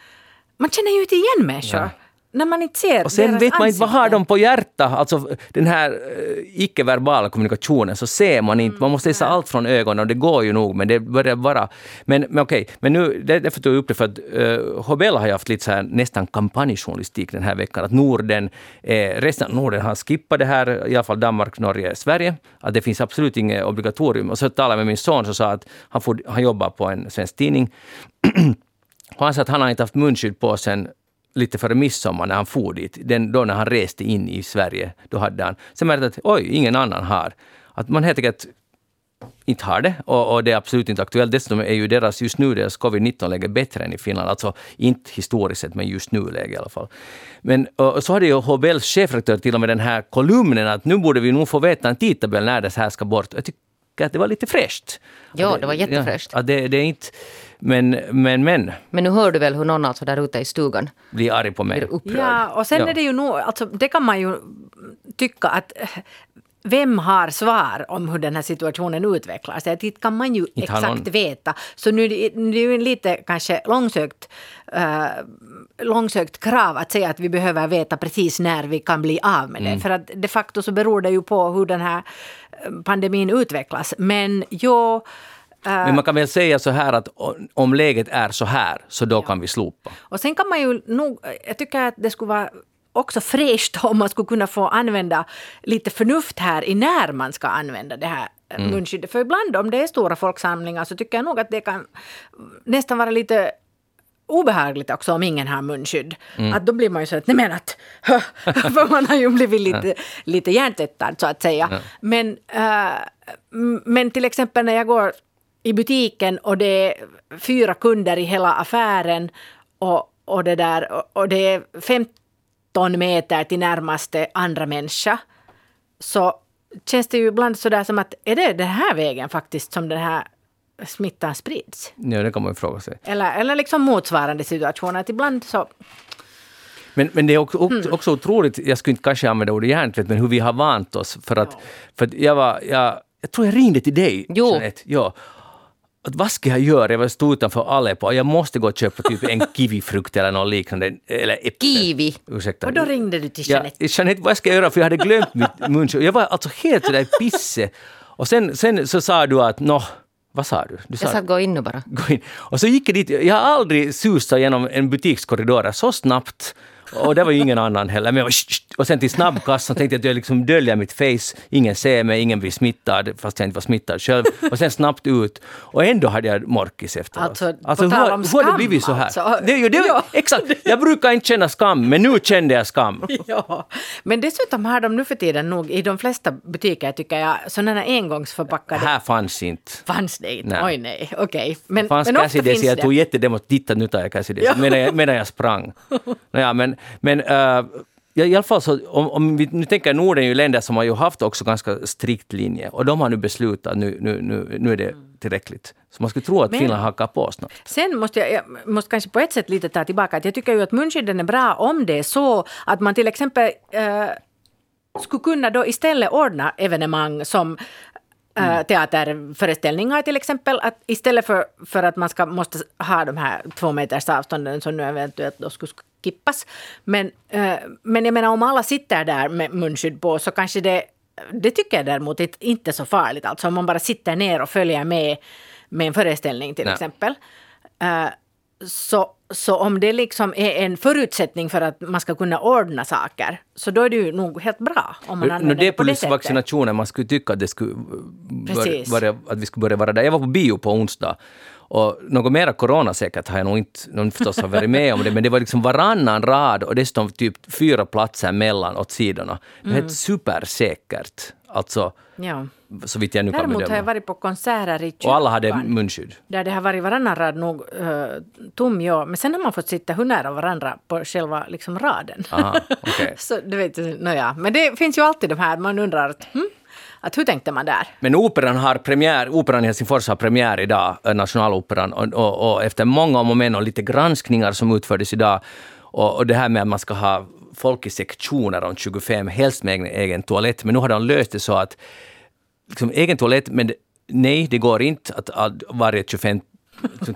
[SPEAKER 3] Man känner ju inte igen människor.
[SPEAKER 1] Ja.
[SPEAKER 3] När man inte ser
[SPEAKER 1] Och sen vet man inte vad har
[SPEAKER 3] ansikten.
[SPEAKER 1] de på hjärtat. Alltså den här eh, icke-verbala kommunikationen så ser man inte. Man måste läsa allt från ögonen och det går ju nog men det börjar vara... Men, men okej, men nu, det, därför tog jag upp det för att uh, Hobel har ju haft lite så här nästan kampanjjournalistik den här veckan. Att Norden, eh, resten av Norden har skippat det här, i alla fall Danmark, Norge, Sverige. Att det finns absolut inget obligatorium. Och så talade jag med min son som sa att han, får, han jobbar på en svensk tidning. Och han sa att han har inte haft munskydd på sen lite före midsommar när han for dit. Den, då när han reste in i Sverige, då hade han. Sen märkte att oj, ingen annan har. Att man helt enkelt inte har det och, och det är absolut inte aktuellt. Dessutom är ju deras just nu, deras covid-19-läge bättre än i Finland. Alltså inte historiskt sett, men just nu-läge i alla fall. Men och, så hade ju HBLs chefredaktör till och med den här kolumnen att nu borde vi nog få veta en tidtabell när det här ska bort. Jag tycker att det var lite fräscht.
[SPEAKER 2] Ja,
[SPEAKER 1] Att
[SPEAKER 2] det var jättefräscht.
[SPEAKER 1] Ja, det, det är inte... Men, men, men,
[SPEAKER 2] Men nu hör du väl hur någon alltså där ute i stugan
[SPEAKER 1] blir arg på mig.
[SPEAKER 2] blir upprörd.
[SPEAKER 3] Ja, och sen
[SPEAKER 1] Ja.
[SPEAKER 3] är det ju nog, alltså det kan man ju tycka att vem har svar om hur den här situationen utvecklar sig? Det kan man ju
[SPEAKER 1] Inte
[SPEAKER 3] exakt veta. Så nu nu är det ju lite kanske långsökt, eh, långsökt krav att säga att vi behöver veta precis när vi kan bli av med det.
[SPEAKER 1] Mm.
[SPEAKER 3] För att de facto så beror det ju på hur den här eh, pandemin utvecklas. Men jo,
[SPEAKER 1] Men man kan väl säga så här att om läget är så här, så då kan vi slopa.
[SPEAKER 3] Och sen kan man ju nog, jag tycker att det skulle vara också fräscht om man skulle kunna få använda lite förnuft här i när man ska använda det här
[SPEAKER 1] Mm.
[SPEAKER 3] munskyddet. För ibland om det är stora folksamlingar så tycker jag nog att det kan nästan vara lite obehagligt också om ingen har munskydd.
[SPEAKER 1] Mm.
[SPEAKER 3] Att då blir man ju så att, nej men att, för man har ju blivit lite, lite hjärntvättad så att säga. Men, äh, men till exempel när jag går i butiken och det är fyra kunder i hela affären och, och, det, där, och, och det är 15 meter till närmaste andra människa så känns det ju ibland sådär som att är det den här vägen faktiskt som den här smittan sprids?
[SPEAKER 1] Ja, det kan man ju fråga sig.
[SPEAKER 3] Eller, eller liksom motsvarande situationer. Att ibland så...
[SPEAKER 1] Men, men det är också, också,
[SPEAKER 3] Mm.
[SPEAKER 1] också otroligt, jag skulle inte kanske använda ordet hjärntvätt, men hur vi har vant oss. För att, för att jag var, jag, jag tror jag ringde till dig,
[SPEAKER 2] Jo.
[SPEAKER 1] Jeanette. Ja. Att vad ska jag göra? Jag stod utanför Aleppo och jag måste gå och köpa typ en kiwifrukt eller något liknande. Eller äpple.
[SPEAKER 2] Kiwi.
[SPEAKER 1] Ursäkta.
[SPEAKER 3] Och då ringde du till
[SPEAKER 1] Ja,
[SPEAKER 3] Jeanette.
[SPEAKER 1] Jeanette, vad ska jag göra? För jag hade glömt mitt munskydd. Jag var alltså helt sådär pisse. Och sen, sen så sa du att nå, vad sa du? du sa,
[SPEAKER 2] Jag sa gå in nu bara.
[SPEAKER 1] gå in. Och så gick jag dit. Jag har aldrig susat genom en butikskorridor så snabbt. Och det var ju ingen annan heller. Men och sen till snabbkassan tänkte jag att jag liksom döljer mitt face. Ingen ser mig, ingen blir smittad, fast jag inte var smittad själv. Och sen snabbt ut. Och ändå hade jag morkis efteråt.
[SPEAKER 3] Alltså, på
[SPEAKER 1] hur,
[SPEAKER 3] tal om
[SPEAKER 1] hur har det
[SPEAKER 3] skam,
[SPEAKER 1] blivit så här?
[SPEAKER 3] alltså.
[SPEAKER 1] Det, det, ju-
[SPEAKER 3] Ja.
[SPEAKER 1] Exakt! Jag brukar inte känna skam, men nu kände jag skam.
[SPEAKER 3] Ja, men dessutom har de nu för tiden nog i de flesta butiker tycker jag sådana här engångsförpackade
[SPEAKER 1] Här fanns inte.
[SPEAKER 3] fanns det inte.
[SPEAKER 1] Nej.
[SPEAKER 3] Oj nej, okej. Men,
[SPEAKER 1] fanns
[SPEAKER 3] men ofta finns
[SPEAKER 1] jag
[SPEAKER 3] det.
[SPEAKER 1] tog jättedemo och tittade, nu tar jag Cassidy,
[SPEAKER 3] Ja.
[SPEAKER 1] medan, jag, medan jag sprang. Naja, men men äh, ja, i alla fall så, om, om vi nu tänker Norden är ju länder som har ju haft också ganska strikt linje och de har nu beslutat nu, nu, nu, nu är det tillräckligt. Så man skulle tro att
[SPEAKER 3] Men-
[SPEAKER 1] Finland hakar på snart.
[SPEAKER 3] Sen måste jag, jag måste kanske på ett sätt lite ta tillbaka att jag tycker ju att munskydden är bra om det är så att man till exempel eh, skulle kunna då istället ordna evenemang som eh, teaterföreställningar till exempel. Att istället för, för att man ska, måste ha de här två meters avstånden som nu eventuellt då skulle kippas. Men, eh, men jag menar om alla sitter där med munskydd på så kanske det det tycker jag däremot inte- inte är så farligt. Alltså om man bara sitter ner och följer med med en föreställning till
[SPEAKER 1] Nej.
[SPEAKER 3] exempel. Eh, så, så om det liksom är en förutsättning för att man ska kunna ordna saker, så då är det ju nog helt bra om man använder
[SPEAKER 1] det är
[SPEAKER 3] det på det sättet.
[SPEAKER 1] vaccinationen, man skulle tycka att, det skulle börja, att vi skulle börja vara där. Jag var på bio på onsdag och något mera coronasäkert har jag nog inte någon förstås har varit med om det, men det var liksom varannan rad och dessutom typ fyra platser mellan åt sidorna. Det är
[SPEAKER 3] Mm.
[SPEAKER 1] helt supersäkert, alltså
[SPEAKER 3] Ja.
[SPEAKER 1] så vitt jag nu kan
[SPEAKER 3] Däremot har jag
[SPEAKER 1] bedöma.
[SPEAKER 3] varit på konserter i
[SPEAKER 1] Och alla hade
[SPEAKER 3] kyrkan,
[SPEAKER 1] munskydd.
[SPEAKER 3] Där det har varit varannan rad nog uh, tom, ja. Men sen har man fått sitta hur nära varandra på själva liksom, raden.
[SPEAKER 1] Aha, okej.
[SPEAKER 3] så du vet, nåja. Men det finns ju alltid de här, man undrar att, hm, att hur tänkte man där?
[SPEAKER 1] Men operan har premiär, operan i Helsingfors har premiär idag, eh, Nationaloperan, och, och, och efter många om och men och lite granskningar som utfördes idag, och, och det här med att man ska ha folk i sektioner om 25, helst med egen, egen toalett, men nu har de löst det så att liksom, egen toalett, men nej, det går inte att, att varje 25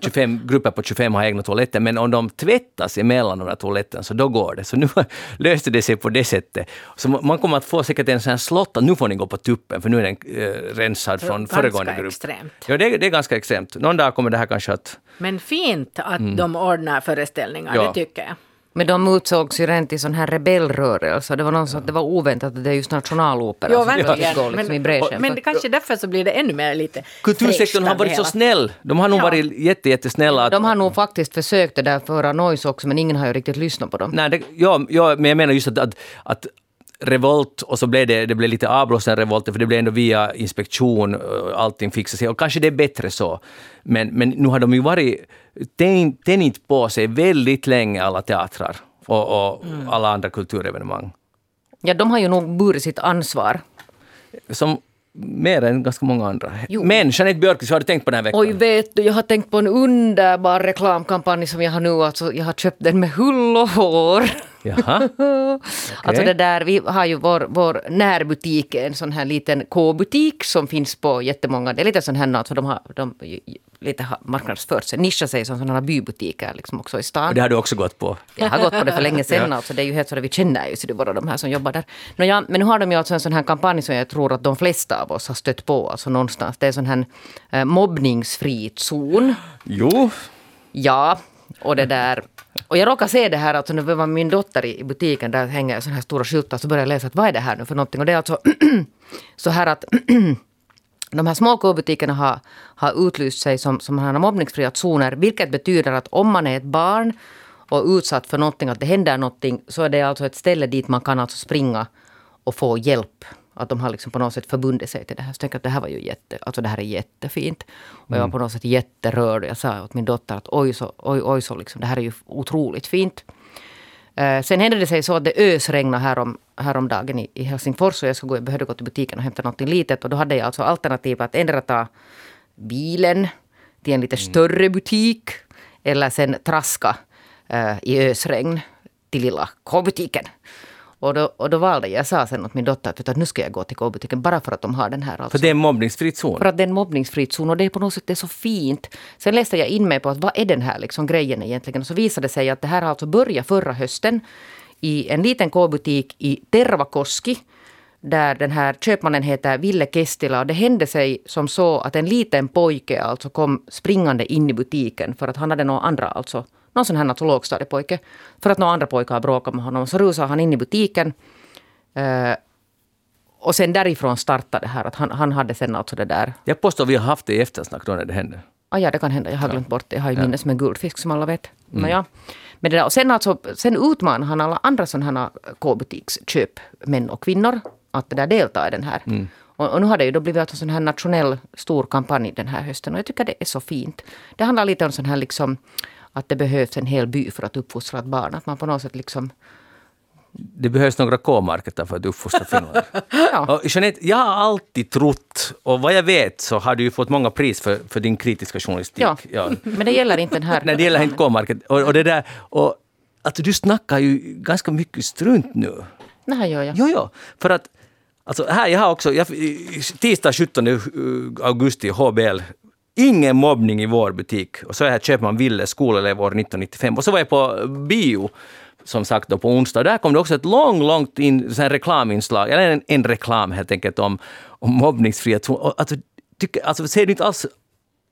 [SPEAKER 1] 25 grupper på 25 har egna toaletter, men om de tvättas emellan de där toaletterna så då går det. Så nu löste det sig på det sättet. Så man- kommer att få säkert en sån här slott att nu får ni gå på tuppen för nu är den eh, rensad från
[SPEAKER 3] Ganska
[SPEAKER 1] föregående grupp.
[SPEAKER 3] extremt.
[SPEAKER 1] Ja, det, är- det är ganska extremt. Någon dag kommer det här kanske att...
[SPEAKER 3] Men fint att de ordnar föreställningar,
[SPEAKER 1] Mm. Ja.
[SPEAKER 3] det tycker jag.
[SPEAKER 2] Men de utsågs ju rent i sån här rebellrörelse. Det var någon som att det var oväntat att det är just nationalopera
[SPEAKER 3] Jo,
[SPEAKER 2] som
[SPEAKER 3] verkligen.
[SPEAKER 2] går liksom i bräschen.
[SPEAKER 3] men det kanske därför så blir det ännu mer lite
[SPEAKER 1] Kultursektorn har varit så snäll. De har nog
[SPEAKER 3] Ja.
[SPEAKER 1] varit jätte, jättesnälla. Att,
[SPEAKER 2] De har nog faktiskt försökt det där föra noise också, men ingen har ju riktigt lyssnat på dem.
[SPEAKER 1] Nej, det, ja, ja, men jag menar just att, att, att revolt och så blev det, det blev lite avblåsen revolt för det blev ändå via inspektion, och allting fixade sig och kanske det är bättre så. Men, men nu har de ju varit tän- tänjt på sig väldigt länge alla teatrar och, och alla andra kulturevenemang.
[SPEAKER 2] Ja, de har ju nog burit sitt ansvar.
[SPEAKER 1] Som mer än ganska många andra.
[SPEAKER 2] Jo.
[SPEAKER 1] Men Jeanette Björkqvist, vad har du tänkt på den här veckan?
[SPEAKER 2] Oj, vet du, jag har tänkt på en underbar reklamkampanj som jag har nu, alltså jag har köpt den med hull och hår.
[SPEAKER 1] Jaha.
[SPEAKER 2] Alltså det där, vi har ju vår, vår närbutik, en sån här liten K-butik som finns på jättemånga, det är lite sån här, alltså de har de, lite har marknadsfört sig, nischat sig som sådana bybutiker liksom också i stan.
[SPEAKER 1] Och det har du också gått på.
[SPEAKER 2] Jag har gått på det för länge sedan.
[SPEAKER 1] Ja.
[SPEAKER 2] Alltså, det är ju helt så att vi känner ju så det är bara de här som jobbar där. Nå, ja, men nu har de ju alltså en sån här kampanj som jag tror att de flesta av oss har stött på. Alltså någonstans. Det är en sån här eh, mobbningsfri zon.
[SPEAKER 1] Jo.
[SPEAKER 2] Ja, och det där. Och jag råkade se det här, alltså när det var min dotter i butiken, där hänger sådana här stora skyltar, så började jag läsa att vad är det här nu för någonting? Och det är alltså så här att de här små K-butikerna har, har utlyst sig som, som här mobbningsfria zoner, vilket betyder att om man är ett barn och utsatt för någonting, att det händer någonting, så är det alltså ett ställe dit man kan alltså springa och få hjälp. Att de har liksom på något sätt förbundit sig till det här. Så jag tänkte att det här var ju jätte, alltså det här är jättefint. Och jag var på något sätt jätterörd. Jag sa åt min dotter att oj så, oj, oj så liksom, det här är ju otroligt fint. Eh, sen hände det sig så att det ösregnade härom, häromdagen i, i Helsingfors och jag, skulle gå, jag behövde gå till butiken och hämta något litet och då hade jag alltså alternativ att ändra ta bilen till en lite större butik eller sen traska eh, i ösregn till lilla K-butiken. Och då, och då valde jag, sa sen åt min dotter att, att nu ska jag gå till K-butiken bara för att de har den här. Alltså.
[SPEAKER 1] För det är en mobbningsfri zon.
[SPEAKER 2] För att det är en mobbningsfri zon och det är på något sätt det är så fint. Sen läste jag in mig på att vad är den här liksom grejen egentligen? Och så visade det sig att det här har alltså börjat förra hösten i en liten K-butik i Tervakoski. Där den här köpmannen heter Ville Kestila. Och det hände sig som så att en liten pojke alltså kom springande in i butiken för att han hade några andra, alltså någon sån här alltså lågstadiepojke. För att några andra pojkar bråkade med honom. Så rusade han in i butiken. Eh, och sen därifrån startade det här att han, han hade sen alltså det där
[SPEAKER 1] Jag påstår att vi har haft det i eftersnack då när det hände.
[SPEAKER 2] Ah, ja, det kan hända. Jag har glömt bort det. Jag har ju minne som en guldfisk som alla vet. Nåja. Men det där, och sen, alltså, sen utmanar han alla andra sådana här K-butiksköp, män och kvinnor, att det där delta i den här. Och, och nu har det ju då blivit en sån här nationell stor kampanj den här hösten och jag tycker det är så fint. Det handlar lite om sån här liksom att det behövs en hel by för att uppfostra ett barn. Att man på något sätt liksom
[SPEAKER 1] det behövs några K-marketer för att uppfostra Finland.
[SPEAKER 2] Ja.
[SPEAKER 1] Och Jeanette, jag har alltid trott, och vad jag vet så har du ju fått många pris för, för din kritiska journalistik.
[SPEAKER 2] Ja. Men det gäller inte den här.
[SPEAKER 1] Nej, det gäller inte K-market. Och, och det där, och, alltså, du snackar ju ganska mycket strunt nu.
[SPEAKER 2] Här gör jag.
[SPEAKER 1] Jo, jo. För att, alltså här, jag har också, jag, tisdag 17 augusti, HBL, ingen mobbning i vår butik. Och så är jag här Köpman Ville, skolelev år 1995. Och så var jag på bio som sagt då på onsdag. Där kom det också ett långt, långt in, så här reklaminslag, eller en, en reklam helt enkelt om, om mobbningsfria zoner. Alltså, tycker, alltså, ser du inte alls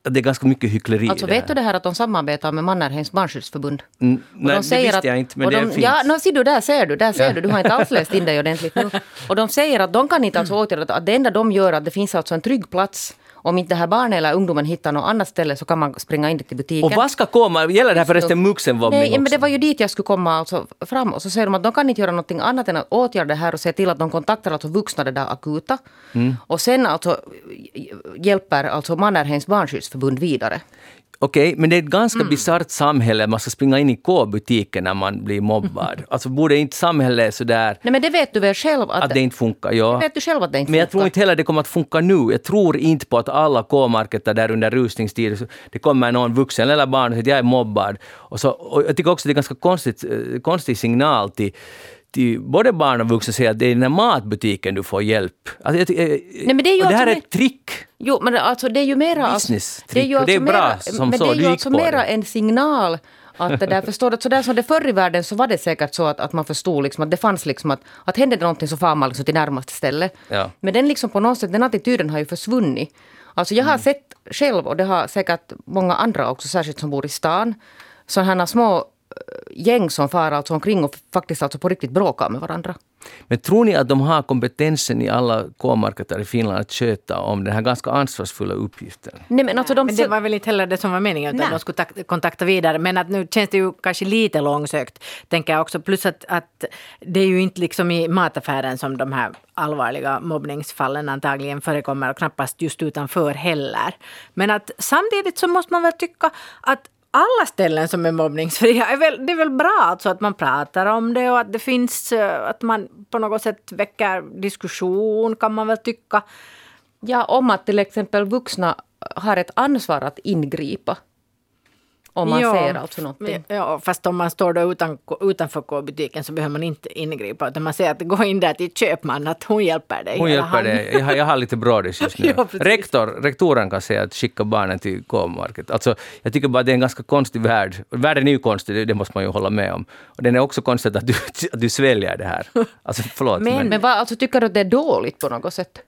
[SPEAKER 1] att det är ganska mycket hyckleri
[SPEAKER 2] Alltså vet
[SPEAKER 1] här?
[SPEAKER 2] du det här att de samarbetar med Mannerheims barnskyddsförbund?
[SPEAKER 1] Mm, nej, det visste jag inte, men
[SPEAKER 2] och
[SPEAKER 1] det
[SPEAKER 2] de,
[SPEAKER 1] finns.
[SPEAKER 2] Ja, no, ser du, där ser du, där ser du. Du har inte alls läst in dig ordentligt nu. Och de säger att de kan inte alltså åtgärda att det enda de gör är att det finns alltså en trygg plats. Om inte det här barnet eller ungdomen hittar något annat ställe så kan man springa in till butiken.
[SPEAKER 1] Och vad ska komma? Gäller det här förresten vuxenmobbning
[SPEAKER 2] Nej, men det var ju dit jag skulle komma alltså fram. Och så säger de att de kan inte göra någonting annat än att åtgärda det här och se till att de kontaktar alltså vuxna det där akuta.
[SPEAKER 1] Mm.
[SPEAKER 2] Och sen alltså hjälper alltså Mannerheims barnskyddsförbund vidare.
[SPEAKER 1] Okej, men det är ett ganska
[SPEAKER 2] Mm.
[SPEAKER 1] bisarrt samhälle. Man ska springa in i K-butiken när man blir mobbad. Alltså borde inte samhället sådär
[SPEAKER 2] Nej men det vet du väl själv att,
[SPEAKER 1] att det inte funkar? Ja.
[SPEAKER 2] vet du själv att det inte
[SPEAKER 1] Men jag tror
[SPEAKER 2] funkar.
[SPEAKER 1] inte heller det kommer att funka nu. Jag tror inte på att alla K-marketer där under rusningstid, det kommer någon vuxen eller barn och säger att jag är mobbad. Och, så, och jag tycker också det är ganska konstigt, eh, konstig signal till, till både barn och vuxna säga att det är i den här matbutiken du får hjälp. Alltså, jag, eh,
[SPEAKER 2] Nej, men det är
[SPEAKER 1] det här
[SPEAKER 2] alltså
[SPEAKER 1] är ett trick.
[SPEAKER 2] Jo, men alltså det är ju mera...
[SPEAKER 1] Business
[SPEAKER 2] det är ju
[SPEAKER 1] trick, och det är
[SPEAKER 2] alltså
[SPEAKER 1] bra
[SPEAKER 2] mera,
[SPEAKER 1] som
[SPEAKER 2] men
[SPEAKER 1] så,
[SPEAKER 2] det är ju alltså mera en signal att det där förstår att så där som det förr i världen så var det säkert så att, att man förstod liksom att det fanns liksom att, att hände det någonting så far man liksom till närmaste ställe.
[SPEAKER 1] Ja.
[SPEAKER 2] Men den liksom på något sätt, den attityden har ju försvunnit. Alltså jag har
[SPEAKER 1] Mm.
[SPEAKER 2] sett själv, och det har säkert många andra också, särskilt som bor i stan, sådana här små gäng som far alltså omkring och faktiskt alltså på riktigt bråkar med varandra.
[SPEAKER 1] Men tror ni att de har kompetensen i alla K-marketer i Finland att sköta om den här ganska ansvarsfulla uppgiften?
[SPEAKER 2] Nej men alltså de...
[SPEAKER 3] Men det var väl inte heller det som var meningen, utan
[SPEAKER 2] Nej.
[SPEAKER 3] de skulle tak- kontakta vidare. Men att nu känns det ju kanske lite långsökt, tänker jag också. Plus att, att det är ju inte liksom i mataffären som de här allvarliga mobbningsfallen antagligen förekommer och knappast just utanför heller. Men att samtidigt så måste man väl tycka att alla ställen som är mobbningsfria är väl, det är väl bra alltså att man pratar om det och att det finns, eh, att man på något sätt väcker diskussion kan man väl tycka.
[SPEAKER 2] Ja, om att till exempel vuxna har ett ansvar att ingripa. Om man
[SPEAKER 3] Ja,
[SPEAKER 2] ser alltså någonting.
[SPEAKER 3] Ja, fast om man står då utan, utanför K-butiken så behöver man inte ingripa. Utan man säger att gå in där till köpman, att hon hjälper dig.
[SPEAKER 1] Hon hjälper
[SPEAKER 3] han.
[SPEAKER 1] dig. Jag har, jag har lite brådis just nu.
[SPEAKER 3] Ja.
[SPEAKER 1] Rektor, rektoren kan säga att skicka barnen till K-market. Alltså, jag tycker bara att det är en ganska konstig värld. Världen är ju konstig, det, måste man ju hålla med om. Och den är också konstigt att du, att du sväljer det här. Alltså förlåt.
[SPEAKER 3] Men-
[SPEAKER 2] Men vad, alltså, tycker du att det är dåligt på något sätt?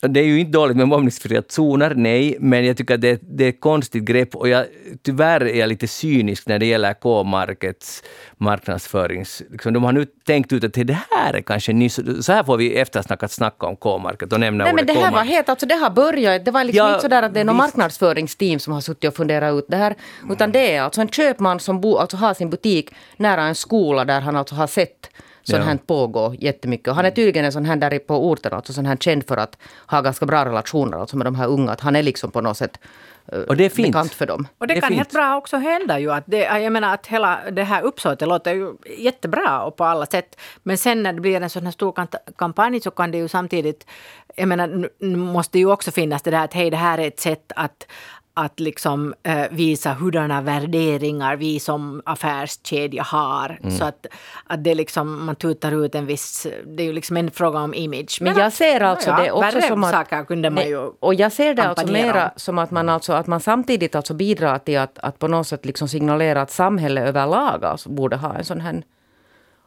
[SPEAKER 1] Det är ju inte dåligt med mobbningsfria zoner, nej, men jag tycker att det, det är ett konstigt grepp och jag, tyvärr är jag lite cynisk när det gäller K-markets marknadsförings... Liksom, de har nu tänkt ut att det här är kanske nyss... Så här får vi eftersnackat snacka om K-market och nämna
[SPEAKER 2] Nej men det här var helt, alltså det har börjat, det var liksom
[SPEAKER 1] Ja,
[SPEAKER 2] inte sådär att det är någon
[SPEAKER 1] visst.
[SPEAKER 2] marknadsföringsteam som har suttit och funderat ut det här. Utan det är alltså en köpman som bo, alltså har sin butik nära en skola där han alltså har sett sånt
[SPEAKER 1] Ja.
[SPEAKER 2] här pågå jättemycket. Och han är tydligen en sån här där på orten, alltså sån här känd för att ha ganska bra relationer alltså med de här unga. Att han är liksom på något sätt eh,
[SPEAKER 1] Och det är fint.
[SPEAKER 2] bekant för dem.
[SPEAKER 3] Och det,
[SPEAKER 1] Det
[SPEAKER 3] kan
[SPEAKER 1] fint.
[SPEAKER 3] helt bra också hända ju. Att det, jag menar att hela det här uppsåtet låter ju jättebra och på alla sätt. Men sen när det blir en sån här stor kampanj så kan det ju samtidigt... Jag menar, måste ju också finnas det där att hej, det här är ett sätt att att liksom eh, visa hurdana värderingar vi som affärskedja har.
[SPEAKER 1] Mm.
[SPEAKER 3] Så att, att det liksom, man tutar ut en viss... Det är ju liksom en fråga om image.
[SPEAKER 2] Men jag ser alltså
[SPEAKER 3] ja,
[SPEAKER 2] det också som att...
[SPEAKER 3] saker kunde man ju
[SPEAKER 2] och jag ser det alltså mera
[SPEAKER 3] om.
[SPEAKER 2] som att man, alltså, att man samtidigt alltså bidrar till att, att på något sätt liksom signalera att samhället överlag alltså borde ha en sån här...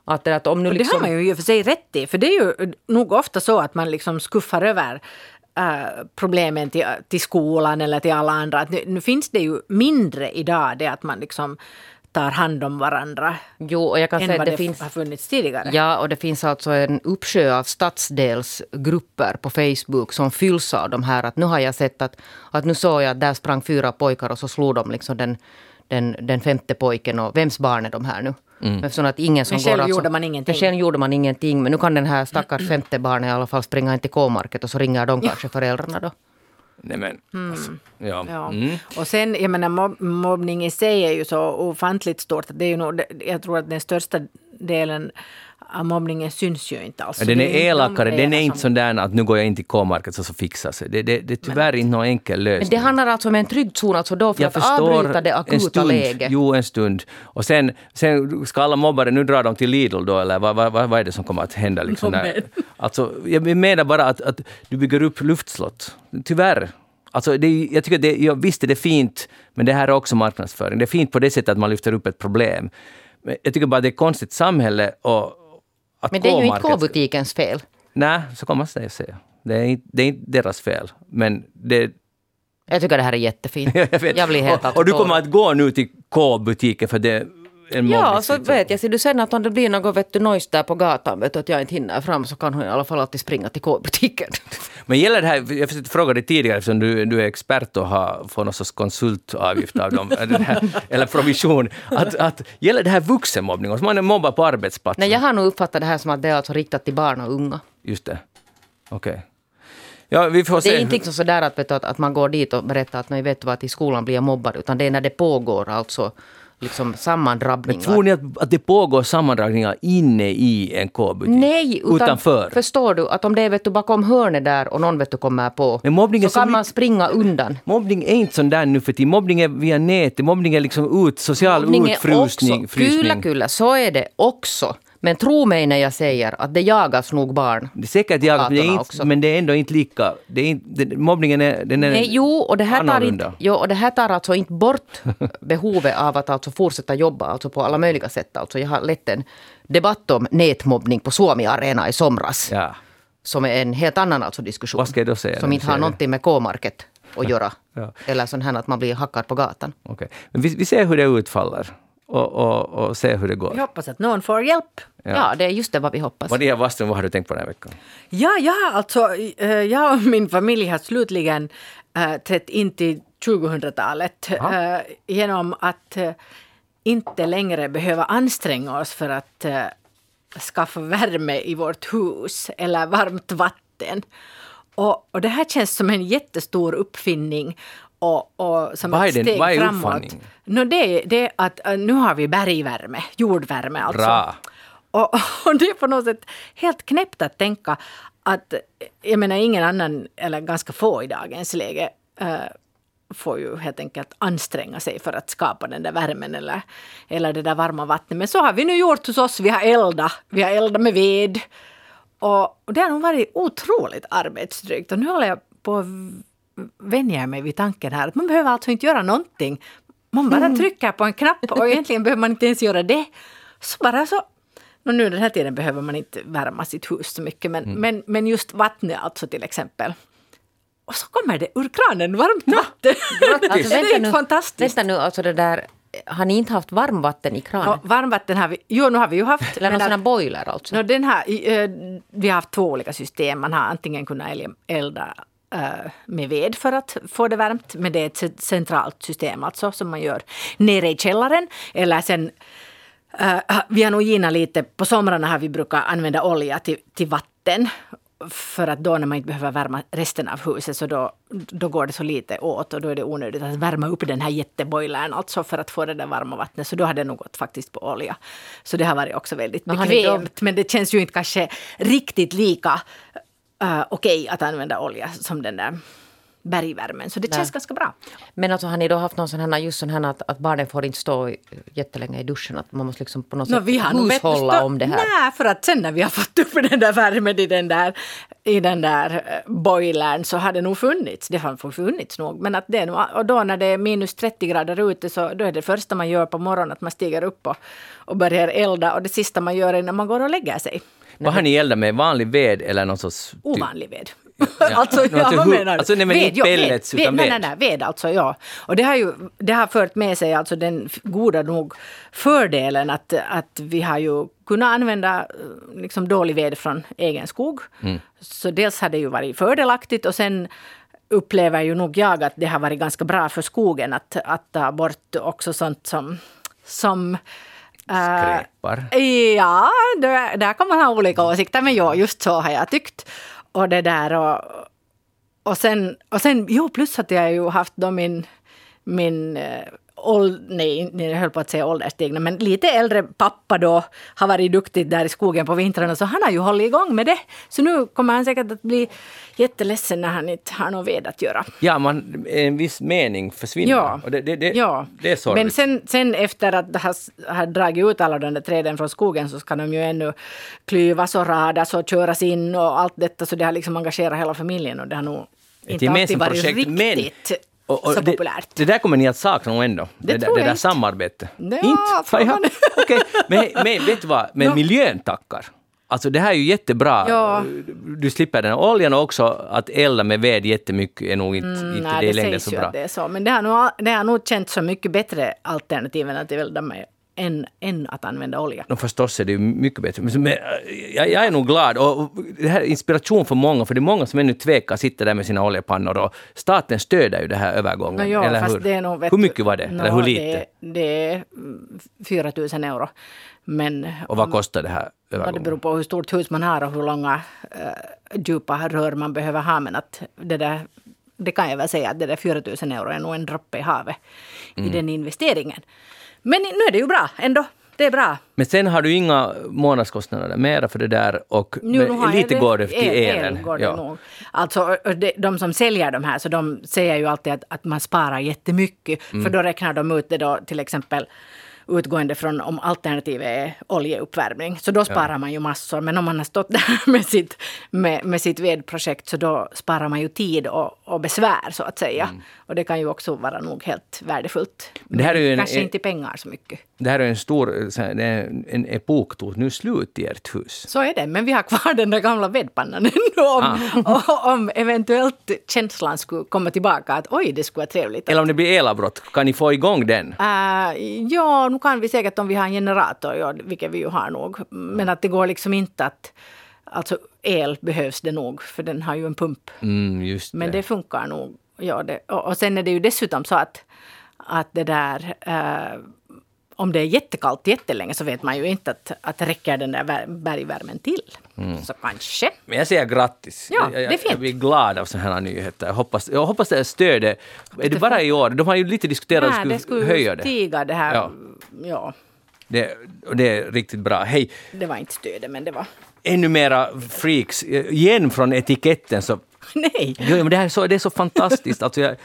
[SPEAKER 2] Att, det, att om nu liksom,
[SPEAKER 3] det har man ju i och för sig rätt i. För det är ju nog ofta så att man liksom skuffar över äh, problemen till, till skolan eller till alla andra. Att nu, nu finns det ju mindre idag det att man liksom tar hand om varandra
[SPEAKER 2] Jo, och jag kan
[SPEAKER 3] än
[SPEAKER 2] säga
[SPEAKER 3] vad det,
[SPEAKER 2] det finns...
[SPEAKER 3] har funnits tidigare.
[SPEAKER 2] Ja, och det finns alltså en uppsjö av stadsdelsgrupper på Facebook som fylls av de här. Att nu har jag sett att, att nu såg jag att där sprang fyra pojkar och så slog de liksom den, den, den femte pojken. Och vems barn är de här nu? Eftersom att ingen som
[SPEAKER 3] Men själv
[SPEAKER 2] går alltså,
[SPEAKER 3] gjorde man ingenting.
[SPEAKER 2] Men själv gjorde man ingenting. Men nu kan den här stackars femte barnet i alla fall springa in till K-market och så ringer de kanske föräldrarna då.
[SPEAKER 1] Nej men, alltså, ja.
[SPEAKER 3] Ja.
[SPEAKER 1] Mm.
[SPEAKER 3] Och sen, jag menar, mob mobbning i sig är ju så ofantligt stort. Det är ju nog, jag tror att den största delen mobbningen syns ju inte alls.
[SPEAKER 1] Ja, den är
[SPEAKER 3] de
[SPEAKER 1] elakare, den är inte
[SPEAKER 3] som-
[SPEAKER 1] sån att nu går jag in till K-market så, så fixar sig. Det, det, det är tyvärr inte någon enkel
[SPEAKER 2] Men
[SPEAKER 1] lösning.
[SPEAKER 2] det handlar alltså om en trygg zon, alltså då för
[SPEAKER 1] Jag
[SPEAKER 2] att avbryta det
[SPEAKER 1] en
[SPEAKER 2] akuta
[SPEAKER 1] stund.
[SPEAKER 2] läget.
[SPEAKER 1] Jo, en stund. Och sen, sen ska alla mobbare nu dra dem till Lidl då, eller vad, vad, vad är det som kommer att hända? Liksom, när,
[SPEAKER 3] men.
[SPEAKER 1] alltså, jag menar bara att, att du bygger upp luftslott. Tyvärr. Alltså, det, jag tycker det, ja, visst är det fint, men det här är också marknadsföring. Det är fint på det sättet att man lyfter upp ett problem. Men jag tycker bara det är ett konstigt samhälle och att
[SPEAKER 2] Men det är ju inte K-butikens fel.
[SPEAKER 1] Nej, så kan man säga. Det, är inte, det är inte deras fel. Men det,
[SPEAKER 2] Jag tycker det här är jättefint.
[SPEAKER 1] jag vet.
[SPEAKER 2] blir helt
[SPEAKER 1] och, och du kommer att gå nu till K-butiken för det är en
[SPEAKER 2] Ja, så vet jag. Ser du sen att om det blir något vet du, noise där på gatan, vet du, att jag inte hinner fram, så kan hon i alla fall alltid springa till K-butiken.
[SPEAKER 1] Men gäller det här, jag försökte fråga dig tidigare eftersom du, du är expert och har fått någon sorts konsultavgift av dem, här, eller provision. Att, att, gäller det här vuxenmobbning? Om man är mobbad på arbetsplatsen?
[SPEAKER 2] Nej, jag har nog uppfattat det här som att det är alltså riktat till barn och unga.
[SPEAKER 1] Just det. Okej. Ja, vi får
[SPEAKER 2] Det
[SPEAKER 1] se.
[SPEAKER 2] är inte liksom sådär att, vet du, att, att man går dit och berättar att vet du vad, i skolan blir jag mobbad, utan det är när det pågår alltså liksom
[SPEAKER 1] Men
[SPEAKER 2] sammandrabbningar.
[SPEAKER 1] tror ni att, att det pågår sammandragningar inne i en K-butik?
[SPEAKER 2] Nej, utan
[SPEAKER 1] Utanför?
[SPEAKER 2] förstår du att om det är vet du, bakom hörnet där och någon vet du kommer på,
[SPEAKER 1] Men mobbning är
[SPEAKER 2] så
[SPEAKER 1] så
[SPEAKER 2] kan
[SPEAKER 1] mycket-
[SPEAKER 2] man springa undan.
[SPEAKER 1] Mobbning är inte sån där nu för tiden. Mobbning är via nätet. Mobbning är liksom ut, social
[SPEAKER 2] Mobbning är
[SPEAKER 1] utfrysning.
[SPEAKER 2] också, kyllä, kyllä, så är det också. Men tro mig när jag säger att det jagas nog barn.
[SPEAKER 1] Det säkert jag, men det, är inte, men det är ändå inte lika. Det är inte, det, mobbningen är, den är
[SPEAKER 2] Nej, jo, och det, här tar
[SPEAKER 1] annorlunda.
[SPEAKER 2] inte, jo, och det här tar alltså inte bort behovet av att alltså fortsätta jobba alltså på alla möjliga sätt. Alltså jag har lett en debatt om nätmobbning på Suomi Arena i somras.
[SPEAKER 1] Ja.
[SPEAKER 2] Som är en helt annan alltså diskussion.
[SPEAKER 1] Vad ska jag då säga
[SPEAKER 2] Som inte har någonting med K-market att göra.
[SPEAKER 1] Ja.
[SPEAKER 2] Eller sån här att man blir hackad på gatan.
[SPEAKER 1] Okej. Men vi, vi ser hur det utfaller och, och, och ser hur det går.
[SPEAKER 3] Jag hoppas att någon får hjälp.
[SPEAKER 2] Ja. det är just det vad vi hoppas.
[SPEAKER 1] Maria Wasström, vad har du tänkt på den här veckan?
[SPEAKER 3] Ja, jag har alltså, eh, jag och min familj har slutligen äh, trätt in till 2000-talet
[SPEAKER 1] Aha.
[SPEAKER 3] eh, genom att eh, inte längre behöva anstränga oss för att eh, skaffa värme i vårt hus eller varmt vatten. Och, och det här känns som en jättestor uppfinning och, och som
[SPEAKER 1] Vad är
[SPEAKER 3] ett
[SPEAKER 1] den-
[SPEAKER 3] steg
[SPEAKER 1] vad är
[SPEAKER 3] framåt.
[SPEAKER 1] uppfanningen?
[SPEAKER 3] No, det, det är att eh, nu har vi bergvärme, jordvärme alltså.
[SPEAKER 1] Bra.
[SPEAKER 3] Och, och det är på något sätt helt knäppt att tänka att, jag menar ingen annan, eller ganska få i dagens läge, eh, får ju helt enkelt anstränga sig för att skapa den där värmen eller, eller det där varma vattnet. Men så har vi nu gjort hos oss, vi har eldat, vi har eldat med ved. Och, och det har nog varit otroligt arbetsdrygt. Och nu håller jag på vänja mig vid tanken här att man behöver alltså inte göra någonting. Man bara trycker på en knapp och egentligen behöver man inte ens göra det. Så bara så Nå, nu den här tiden behöver man inte värma sitt hus så mycket, men, men, men just vattnet alltså till exempel. Och så kommer det ur kranen varmt vatten.
[SPEAKER 2] Alltså,
[SPEAKER 3] det är
[SPEAKER 2] nu,
[SPEAKER 3] fantastiskt.
[SPEAKER 2] Vänta nu, alltså det där, har ni inte haft varmvatten i kranen?
[SPEAKER 3] Ja, varmvatten har vi, jo nu har vi ju haft.
[SPEAKER 2] Eller någon sån här boiler alltså?
[SPEAKER 3] Nå, den här, eh, vi har haft två olika system. Man har antingen kunnat el- elda med ved för att få det varmt, men det är ett ce- centralt system alltså som man gör nere i källaren. Eller sen, eh, vi har nog gina lite, på somrarna har vi brukat använda olja till, till vatten. För att då när man inte behöver värma resten av huset så då, då går det så lite åt och då är det onödigt att värma upp den här jätteboilern alltså för att få det där varma vattnet. Så då har det nog gått faktiskt på olja. Så det har varit också väldigt bekvämt. Men det känns ju inte kanske riktigt lika uh, okej att använda olja som den där bergvärmen. Så det
[SPEAKER 2] Nej.
[SPEAKER 3] känns ganska bra.
[SPEAKER 2] Men alltså har ni då haft någon sån här, just sån här att, att barnen får inte stå jättelänge i duschen? Att man måste liksom på något
[SPEAKER 3] Nå,
[SPEAKER 2] sätt
[SPEAKER 3] vi har
[SPEAKER 2] hushålla
[SPEAKER 3] stå-
[SPEAKER 2] om det här?
[SPEAKER 3] Nej, för att sen när vi har fått upp den där värmen i den där, i den där eh, boilern så har det nog funnits. Det har funnits nog. Men att det och då när det är minus 30 grader ute så då är det första man gör på morgonen att man stiger upp och, och börjar elda. Och det sista man gör är när man går och lägger sig.
[SPEAKER 1] Vad har ni eldat med? Vanlig ved eller någon sorts... ty-
[SPEAKER 3] Ovanlig ved.
[SPEAKER 1] Ja.
[SPEAKER 3] alltså, ja, vad menar du?
[SPEAKER 1] alltså, nej, men
[SPEAKER 3] ja,
[SPEAKER 1] pellets,
[SPEAKER 3] ved,
[SPEAKER 1] utan
[SPEAKER 3] nej,
[SPEAKER 1] ved.
[SPEAKER 3] nej, nej, ved alltså, ja. Och det har ju det har fört med sig alltså den goda nog fördelen att, att vi har ju kunnat använda eh, liksom dålig ved från egen skog.
[SPEAKER 1] Mm.
[SPEAKER 3] Så dels har det ju varit fördelaktigt och sen upplever ju nog jag att det har varit ganska bra för skogen att, att ta bort också sånt som, som Skräpar.
[SPEAKER 1] Skräpar.
[SPEAKER 3] Ja, där, där kan man ha olika åsikter, men ja, just så har jag tyckt. Och det där och, och sen, och sen jo, plus att jag ju haft då min, min eh, åld, nej, jag höll på att säga ålderstigna, men lite äldre pappa då har varit duktig där i skogen på vintrarna, så han har ju hållit igång med det. Så nu kommer han säkert att bli jätteledsen när han inte har något ved att göra.
[SPEAKER 1] Ja, man, en viss mening försvinner.
[SPEAKER 3] Ja,
[SPEAKER 1] Och det, det, det,
[SPEAKER 3] ja.
[SPEAKER 1] det är sorgligt.
[SPEAKER 3] Men sen, sen efter att det har, har dragit ut alla de där träden från skogen så ska de ju ännu klyvas och radas och köras in och allt detta. Så det har liksom engagerat hela familjen och det har nog inte alltid varit
[SPEAKER 1] projekt,
[SPEAKER 3] riktigt
[SPEAKER 1] Och- och
[SPEAKER 3] så
[SPEAKER 1] det,
[SPEAKER 3] populärt.
[SPEAKER 1] Det där kommer ni att sakna nog ändå.
[SPEAKER 3] Det
[SPEAKER 1] där-
[SPEAKER 3] tror
[SPEAKER 1] det där
[SPEAKER 3] inte.
[SPEAKER 1] samarbetet.
[SPEAKER 3] Ja,
[SPEAKER 1] inte? Okej, men, men vet du vad? Men
[SPEAKER 3] Ja.
[SPEAKER 1] miljön tackar. Alltså det här är ju jättebra.
[SPEAKER 3] Ja.
[SPEAKER 1] Du slipper den oljan och också att elda med ved jättemycket är nog inte, inte
[SPEAKER 3] Mm, Nej,
[SPEAKER 1] det
[SPEAKER 3] det sägs
[SPEAKER 1] så bra.
[SPEAKER 3] det är så. Men det har nog, det har nog känts som mycket bättre alternativ än att elda med än, än att använda olja.
[SPEAKER 1] No, förstås är det mycket bättre. Men, men, jag, jag är nog glad. Och, det här är inspiration för många, för det är många som ännu tvekar, sitter där med sina oljepannor. Och staten stöder ju det här övergången.
[SPEAKER 3] Nå, ja,
[SPEAKER 1] eller hur?
[SPEAKER 3] det är nog, vet
[SPEAKER 1] hur mycket var det?
[SPEAKER 3] Nå,
[SPEAKER 1] eller hur lite?
[SPEAKER 3] Det, det är mm, 4 000 euro. Men
[SPEAKER 1] Och vad kostar det här
[SPEAKER 3] Ja, det
[SPEAKER 1] övergången?
[SPEAKER 3] beror på hur stort hus man har och hur långa uh, djupa rör man behöver ha. Men att det där, det kan jag väl säga att det där 4 000 euro är nog en droppe i havet
[SPEAKER 1] Mm.
[SPEAKER 3] i den investeringen. Men nu är det ju bra ändå. Det är bra.
[SPEAKER 1] Men sen har du inga månadskostnader mera för det där och
[SPEAKER 3] Nu,
[SPEAKER 1] men lite går det till
[SPEAKER 3] el,
[SPEAKER 1] elen.
[SPEAKER 3] El går det
[SPEAKER 1] ja.
[SPEAKER 3] nog. Alltså, de, de som säljer de här, så de säger ju alltid att, att man sparar jättemycket.
[SPEAKER 1] Mm.
[SPEAKER 3] För då räknar de ut det då till exempel utgående från om alternativet är oljeuppvärmning. Så då sparar man ju massor. Men om man har stått där med sitt, med, med sitt vedprojekt så då sparar man ju tid och, och besvär så att säga. Och det kan ju också vara nog helt värdefullt.
[SPEAKER 1] Mm. Det här är ju en-
[SPEAKER 3] Kanske
[SPEAKER 1] en-
[SPEAKER 3] inte pengar så mycket.
[SPEAKER 1] Det här är en stor här, det är en, nu slut i ert hus.
[SPEAKER 3] Så är det, men vi har kvar den där gamla vedpannan ännu om,
[SPEAKER 1] Ah.
[SPEAKER 3] om eventuellt känslan skulle komma tillbaka att oj, det skulle vara trevligt.
[SPEAKER 1] Eller om det blir elavbrott, kan ni få igång den?
[SPEAKER 3] Äh, ja, nu kan vi säkert om vi har en generator, ja, vilket vi ju har nog. Men att det går liksom inte att... Alltså el behövs det nog, för den har ju en pump.
[SPEAKER 1] Mm, just
[SPEAKER 3] Men
[SPEAKER 1] det.
[SPEAKER 3] det funkar nog. Ja, det, och, och sen är det ju dessutom så att, att det där... Eh, om det är jättekallt jättelänge så vet man ju inte att, att räcker den där vär- bergvärmen till. Så kanske.
[SPEAKER 1] Men jag säger grattis.
[SPEAKER 3] Ja,
[SPEAKER 1] jag, jag,
[SPEAKER 3] det är fint.
[SPEAKER 1] jag blir glad av sådana här nyheter. Jag hoppas, jag hoppas det stödet. Är det bara i år? De har ju lite diskuterat att de
[SPEAKER 3] det
[SPEAKER 1] skulle
[SPEAKER 3] skulle
[SPEAKER 1] höja det.
[SPEAKER 3] stiga det här.
[SPEAKER 1] Ja.
[SPEAKER 3] Ja.
[SPEAKER 1] det. Det är riktigt bra. Hej,
[SPEAKER 3] det var inte stödet, men det var...
[SPEAKER 1] ännu mera freaks. Igen från etiketten så
[SPEAKER 3] Nej!
[SPEAKER 1] Jo, men det, här är så, det är så fantastiskt. Alltså jag,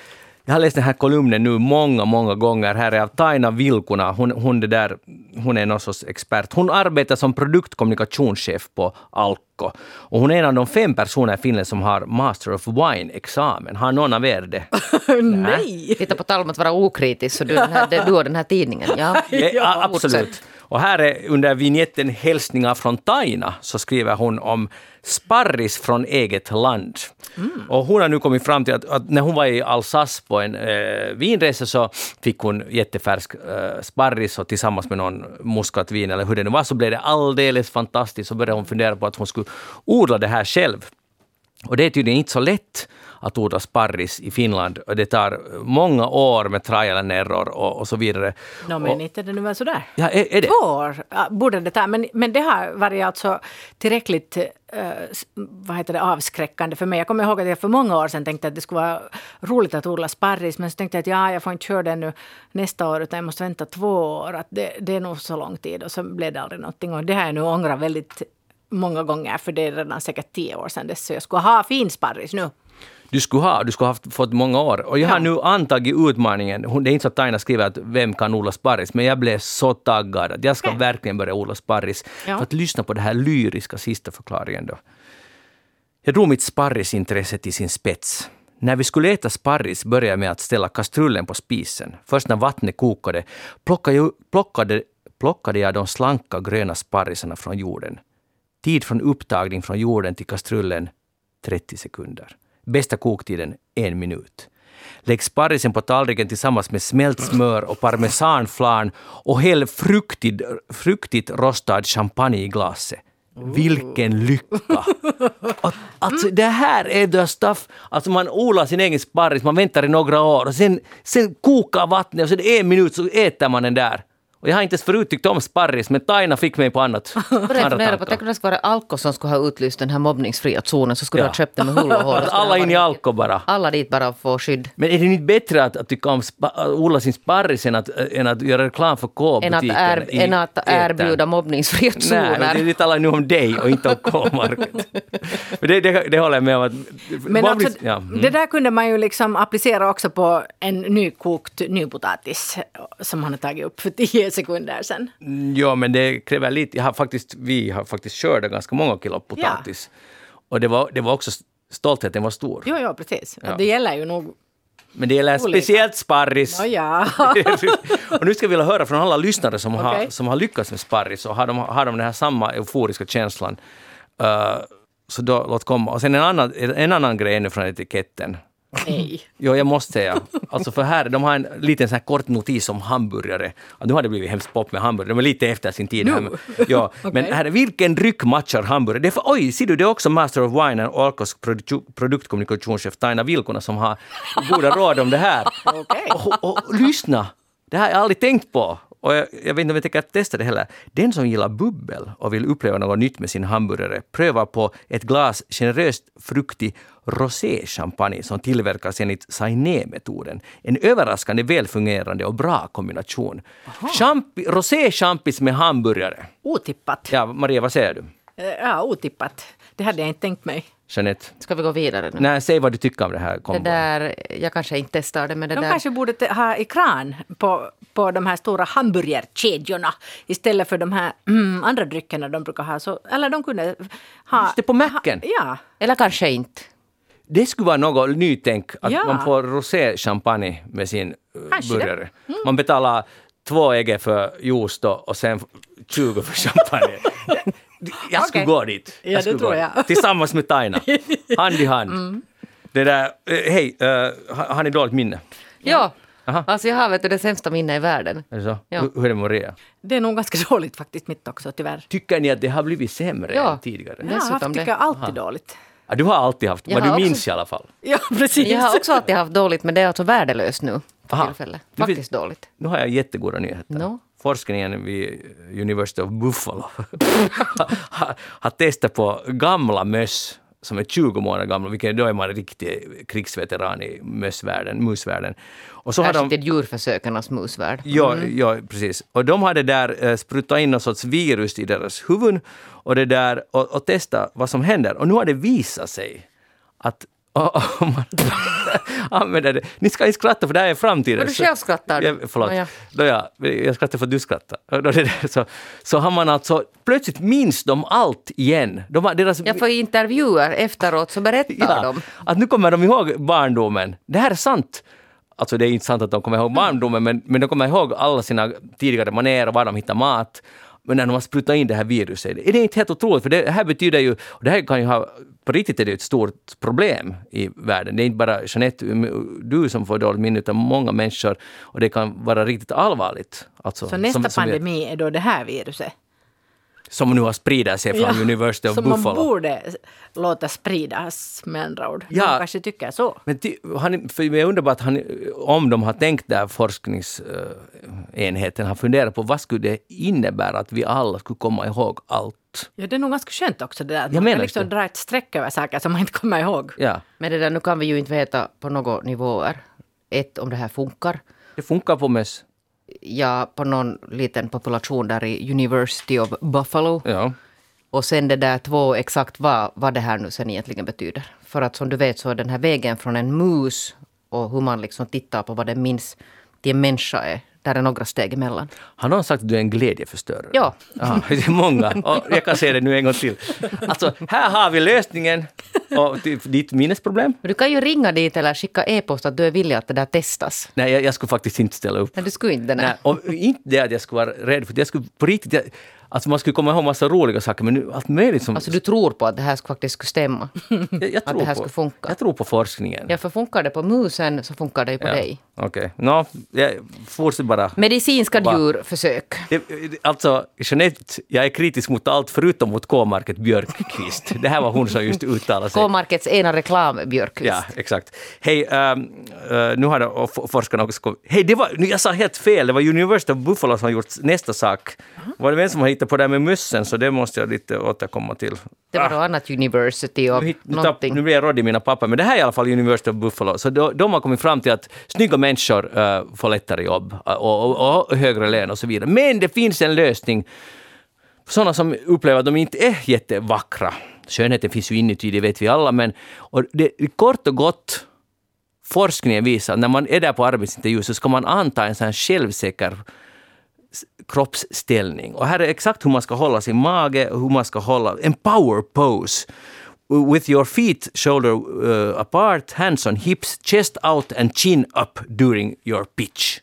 [SPEAKER 1] jag har läst den här kolumnen nu många, många gånger. Här är av Taina Vilkuna. Hon, hon, det där, hon är någon sorts expert. Hon arbetar som produktkommunikationschef på Alko. Och hon är en av de fem personer i Finland som har Master of Wine-examen. Har någon av er det?
[SPEAKER 3] Nej!
[SPEAKER 2] Titta på tal om att vara okritisk, så du, den här, du och den här tidningen. Ja,
[SPEAKER 1] Ja, absolut. Och här är under vignetten Hälsningar från Taina så skriver hon om sparris från eget land. Och hon har nu kommit fram till att, att när hon var i Alsace på en eh, vinresa så fick hon jättefärsk eh, sparris och tillsammans med någon muskatvin eller hur det nu var så blev det alldeles fantastiskt. Så började hon fundera på att hon skulle odla det här själv. Och det är tydligen inte så lätt att odla sparris i Finland. Och det tar många år med trial and error och, och så vidare.
[SPEAKER 3] No,
[SPEAKER 1] och,
[SPEAKER 3] men inte är det nu väl sådär?
[SPEAKER 1] Ja, är, är det?
[SPEAKER 3] Två år borde det ta. Men, men det har varit alltså tillräckligt eh, vad heter det, avskräckande för mig. Jag kommer ihåg att jag för många år sedan tänkte att det skulle vara roligt att odla sparris. Men så tänkte jag att ja, jag får inte köra det nu nästa år utan jag måste vänta två år. Att det, det är nog så lång tid. Och så blev det aldrig någonting. Och det har jag nu ångrat väldigt många gånger. För det är redan säkert tio år sedan dess. Så jag skulle ha fin sparris nu.
[SPEAKER 1] Du skulle ha, du skulle ha fått många år. Och jag har
[SPEAKER 3] Ja.
[SPEAKER 1] nu antagit utmaningen. Det är inte så att Taina skriver att vem kan odla sparris, men jag blev så taggad att jag ska verkligen börja odla sparris.
[SPEAKER 3] Ja.
[SPEAKER 1] För att lyssna på det här lyriska sista förklaringen då. Jag drog mitt sparrisintresse till sin spets. När vi skulle äta sparris började jag med att ställa kastrullen på spisen. Först när vattnet kokade plockade jag, plockade, plockade jag de slanka gröna sparrisarna från jorden. Tid från upptagning från jorden till kastrullen 30 sekunder. Bästa koktiden en minut. Lägg sparrisen på tallriken tillsammans med smält smör och parmesanflarn och häll fruktigt, fruktigt rostad champagne i glaset. Vilken lycka! Att, alltså, det här är the stuff. Alltså man odlar sin egen sparris, man väntar i några år och sen, sen kokar vattnet och sen en minut så äter man den där. Och jag har inte ens förut tyckt om sparris, men Taina fick mig på annat.
[SPEAKER 2] Fundera på,
[SPEAKER 1] tankar.
[SPEAKER 2] tänk om det skulle vara Alko som skulle ha utlyst den här mobbningsfria zonen, så skulle
[SPEAKER 1] Ja.
[SPEAKER 2] du ha köpt den med hull och hår.
[SPEAKER 1] Alla in i Alko bara.
[SPEAKER 2] Alla dit bara få skydd.
[SPEAKER 1] Men är det inte bättre att, att tycka om spa, att odla sin sparris än att, än att göra reklam för
[SPEAKER 2] Än att,
[SPEAKER 1] K-butiken?
[SPEAKER 2] är,
[SPEAKER 1] i
[SPEAKER 2] än att erbjuda mobbningsfria
[SPEAKER 1] Nej,
[SPEAKER 2] zoner.
[SPEAKER 1] det, det talar nu om dig och inte om K-market. Det, det, det håller jag med om. Att,
[SPEAKER 3] Men
[SPEAKER 1] mobbnings-
[SPEAKER 3] alltså,
[SPEAKER 1] ja, mm.
[SPEAKER 3] det där kunde man ju liksom applicera också på en nykokt nypotatis som han har tagit upp för tio sekunder sedan.
[SPEAKER 1] Ja, men det kräver lite. Jag har faktiskt, vi har faktiskt skördat ganska många kilo potatis. Och det var, det var också stoltheten var stor.
[SPEAKER 3] Jo, jo, precis.
[SPEAKER 1] Ja.
[SPEAKER 3] Det gäller ju nog...
[SPEAKER 1] Men det gäller
[SPEAKER 3] Olika.
[SPEAKER 1] speciellt sparris.
[SPEAKER 3] Ja, ja.
[SPEAKER 1] och nu ska vi vilja höra från alla lyssnare som, har,
[SPEAKER 3] Okej.
[SPEAKER 1] som har lyckats med sparris och har de, har de den här samma euforiska känslan. Uh, så då, låt komma. Och sen en annan, en annan grej ännu från etiketten.
[SPEAKER 3] Nej.
[SPEAKER 1] Jo, jag måste säga. Alltså för här, de har en liten sån här kort notis om hamburgare. Ja, nu har det blivit hemskt pop med hamburgare, de är lite efter sin tid. Här.
[SPEAKER 3] Nu?
[SPEAKER 1] Ja, Men
[SPEAKER 3] Okej.
[SPEAKER 1] här, är vilken dryck matchar hamburgare? Det är för, oj, ser du, det är också Master of Wine och Alkos produ- produktkommunikationschef Taina Vilkuna som har goda råd om det här.
[SPEAKER 3] Okej.
[SPEAKER 1] Och, och, och lyssna! Det här har jag aldrig tänkt på. Och jag, jag vet inte om jag tänker testa det heller. Den som gillar bubbel och vill uppleva något nytt med sin hamburgare prövar på ett glas generöst fruktig rosé-champagne som tillverkas enligt Sainé-metoden. En överraskande välfungerande och bra kombination. Champi, rosé-champis med hamburgare.
[SPEAKER 3] Otippat.
[SPEAKER 1] Ja, Maria, vad säger du?
[SPEAKER 3] Eh, Ja, otippat. Det hade jag inte tänkt mig.
[SPEAKER 1] Jeanette?
[SPEAKER 2] Ska vi gå vidare nu?
[SPEAKER 1] Nej, säg vad du tycker om det här
[SPEAKER 2] Det
[SPEAKER 1] kombon.
[SPEAKER 2] där, jag kanske inte testar det, men det
[SPEAKER 3] De
[SPEAKER 2] där...
[SPEAKER 3] kanske borde ha ekran på, på de här stora hamburgerkedjorna istället för de här mm, andra dryckerna de brukar ha. Så, eller de kunde ha...
[SPEAKER 1] Just det, på macken.
[SPEAKER 3] Ha, ja.
[SPEAKER 2] Eller kanske inte.
[SPEAKER 1] Det skulle vara något nytänk, att
[SPEAKER 3] Ja.
[SPEAKER 1] man får rosé-champagne med sin
[SPEAKER 3] Kanske det.
[SPEAKER 1] burgare. Man betalar två ägg för juice då, och sen 20 för champagne. jag skulle
[SPEAKER 3] Okej.
[SPEAKER 1] gå dit.
[SPEAKER 3] Ja, det
[SPEAKER 1] skulle
[SPEAKER 3] tror
[SPEAKER 1] gå
[SPEAKER 3] jag.
[SPEAKER 1] Tillsammans med Taina. Hand i hand. Det där, eh, hej, uh, har ni dåligt minne?
[SPEAKER 2] Ja,
[SPEAKER 1] Aha.
[SPEAKER 2] alltså jag har vet du, det sämsta minnet i världen.
[SPEAKER 1] Är det så?
[SPEAKER 2] Ja.
[SPEAKER 1] Hur, hur är det Maria?
[SPEAKER 3] Det är nog ganska dåligt faktiskt mitt också tyvärr.
[SPEAKER 1] Tycker ni att det har blivit sämre
[SPEAKER 2] Ja.
[SPEAKER 1] än tidigare?
[SPEAKER 3] Jag
[SPEAKER 2] Dessutom det.
[SPEAKER 3] tycker jag, alltid dåligt.
[SPEAKER 1] Ja, du har alltid haft, vad du
[SPEAKER 2] också-
[SPEAKER 1] minns i alla fall.
[SPEAKER 3] Ja, precis.
[SPEAKER 2] Jag har också alltid haft dåligt, men det är alltså värdelöst nu för
[SPEAKER 1] Aha.
[SPEAKER 2] tillfället.
[SPEAKER 1] Du vet-
[SPEAKER 2] Faktiskt dåligt.
[SPEAKER 1] Nu har jag jättegoda nyheter.
[SPEAKER 2] No.
[SPEAKER 1] Forskningen vid University of Buffalo har, har testat på gamla möss som är 20 månader gamla, vilket då är man riktig krigsveteran i mössvärlden, musvärlden. Och så har
[SPEAKER 2] Särskilt
[SPEAKER 1] de,
[SPEAKER 2] i djurförsökarnas musvärld.
[SPEAKER 1] ja, ja, precis. Och de hade där eh, sprutat in någon sorts virus i deras huvuden och, det där, och, och testat vad som händer. Och nu har det visat sig att om man använder det... Ni ska inte skratta för det här är framtiden.
[SPEAKER 2] Och du
[SPEAKER 1] Så-
[SPEAKER 2] själv skrattar.
[SPEAKER 1] Ja, förlåt.
[SPEAKER 2] Ja,
[SPEAKER 1] Då jag, jag skrattar för att du skrattar. Och så, så har man alltså... Plötsligt minns de allt igen. De har deras,
[SPEAKER 2] Jag får intervjuer efteråt så berättar
[SPEAKER 1] ja,
[SPEAKER 2] de.
[SPEAKER 1] Att nu kommer de ihåg barndomen. Det här är sant. Alltså det är inte sant att de kommer ihåg barndomen, men, men de kommer ihåg alla sina tidigare manér och var de hittar mat. Men när de har sprutat in det här viruset, är det inte helt otroligt? För det här betyder ju, och det här kan ju ha, på riktigt är det ett stort problem i världen. Det är inte bara Jeanette, du som får dåligt minne, utan många människor. Och det kan vara riktigt allvarligt. Alltså,
[SPEAKER 3] Så nästa
[SPEAKER 1] som, som,
[SPEAKER 3] pandemi är då det här viruset.
[SPEAKER 1] Som nu har spridit sig från University of
[SPEAKER 3] som man
[SPEAKER 1] Buffalo.
[SPEAKER 3] borde låta spridas med andra ord.
[SPEAKER 1] Ja.
[SPEAKER 3] De kanske tycker så.
[SPEAKER 1] Men ty, har ni, för jag undrar bara att han, om de har tänkt där forskningsenheten har funderat på vad skulle det innebära att vi alla skulle komma ihåg allt?
[SPEAKER 3] Ja, det är nog ganska skönt också det där. Att
[SPEAKER 1] Jag
[SPEAKER 3] man
[SPEAKER 1] menar
[SPEAKER 3] kan liksom
[SPEAKER 1] det.
[SPEAKER 3] dra ett streck över saker som man inte kommer ihåg.
[SPEAKER 1] Ja,
[SPEAKER 2] Men det där, nu kan vi ju inte veta på några nivåer. Ett, om det här funkar.
[SPEAKER 1] det funkar på möss.
[SPEAKER 2] Ja, på någon liten population där i University of Buffalo.
[SPEAKER 1] Ja.
[SPEAKER 2] Och sen det där två, exakt vad, vad det här nu sen egentligen betyder. För att som du vet så är den här vägen från en mus och hur man liksom tittar på vad den minns till en människa är, där är några steg emellan.
[SPEAKER 1] Har någon sagt att du är en glädjeförstörare?
[SPEAKER 2] Ja.
[SPEAKER 1] Aha, det är många. Och jag kan säga det nu en gång till. Alltså, här har vi lösningen. Och ditt minnesproblem?
[SPEAKER 2] Du kan ju ringa dit eller skicka e-post att du är villig att det där testas.
[SPEAKER 1] Nej, jag, jag skulle faktiskt inte ställa upp.
[SPEAKER 2] Men du skulle inte det.
[SPEAKER 1] Nej, och inte det att jag skulle vara rädd för det. Jag skulle på riktigt... Jag, alltså man skulle komma ihåg massa roliga saker, men nu, allt möjligt som...
[SPEAKER 2] Alltså du tror på att det här faktiskt skulle stämma.
[SPEAKER 1] jag, jag
[SPEAKER 2] att det här
[SPEAKER 1] på,
[SPEAKER 2] skulle funka.
[SPEAKER 1] Jag tror på forskningen.
[SPEAKER 2] Ja, för funkar det på musen så funkar det ju på
[SPEAKER 1] Ja,
[SPEAKER 2] dig.
[SPEAKER 1] Okej. Nå, jag fortsätter bara.
[SPEAKER 2] Medicinska djurförsök.
[SPEAKER 1] Det, alltså, Jeanette, jag är kritisk mot allt förutom mot K-market Björkqvist. Det här var hon som just uttalade
[SPEAKER 2] K-markets ena reklambjörkvist.
[SPEAKER 1] Ja, exakt. Hej, um, uh, nu har forskarna också Hej, det var, jag sa helt fel, det var University of Buffalo som har gjort nästa sak. Var det vem som har hittat på det här med mössen, så det måste jag lite återkomma till.
[SPEAKER 2] Det var något annat university och
[SPEAKER 1] nu,
[SPEAKER 2] någonting.
[SPEAKER 1] nu blir jag rådd i mina papper, men det här är i alla fall University of Buffalo. Så de, de har kommit fram till att snygga människor uh, får lättare jobb uh, och, och, och högre lön och så vidare. Men det finns en lösning sådana som upplever att de inte är jättevackra. Skönheten finns ju inuti, det vet vi alla, men och det, kort och gott forskningen visar att när man är där på arbetsintervju så ska man anta en sån här självsäker kroppsställning. Och här är exakt hur man ska hålla sin mage hur man ska hålla en power pose. With your feet shoulder uh, apart, hands on hips, chest out and chin up during your pitch.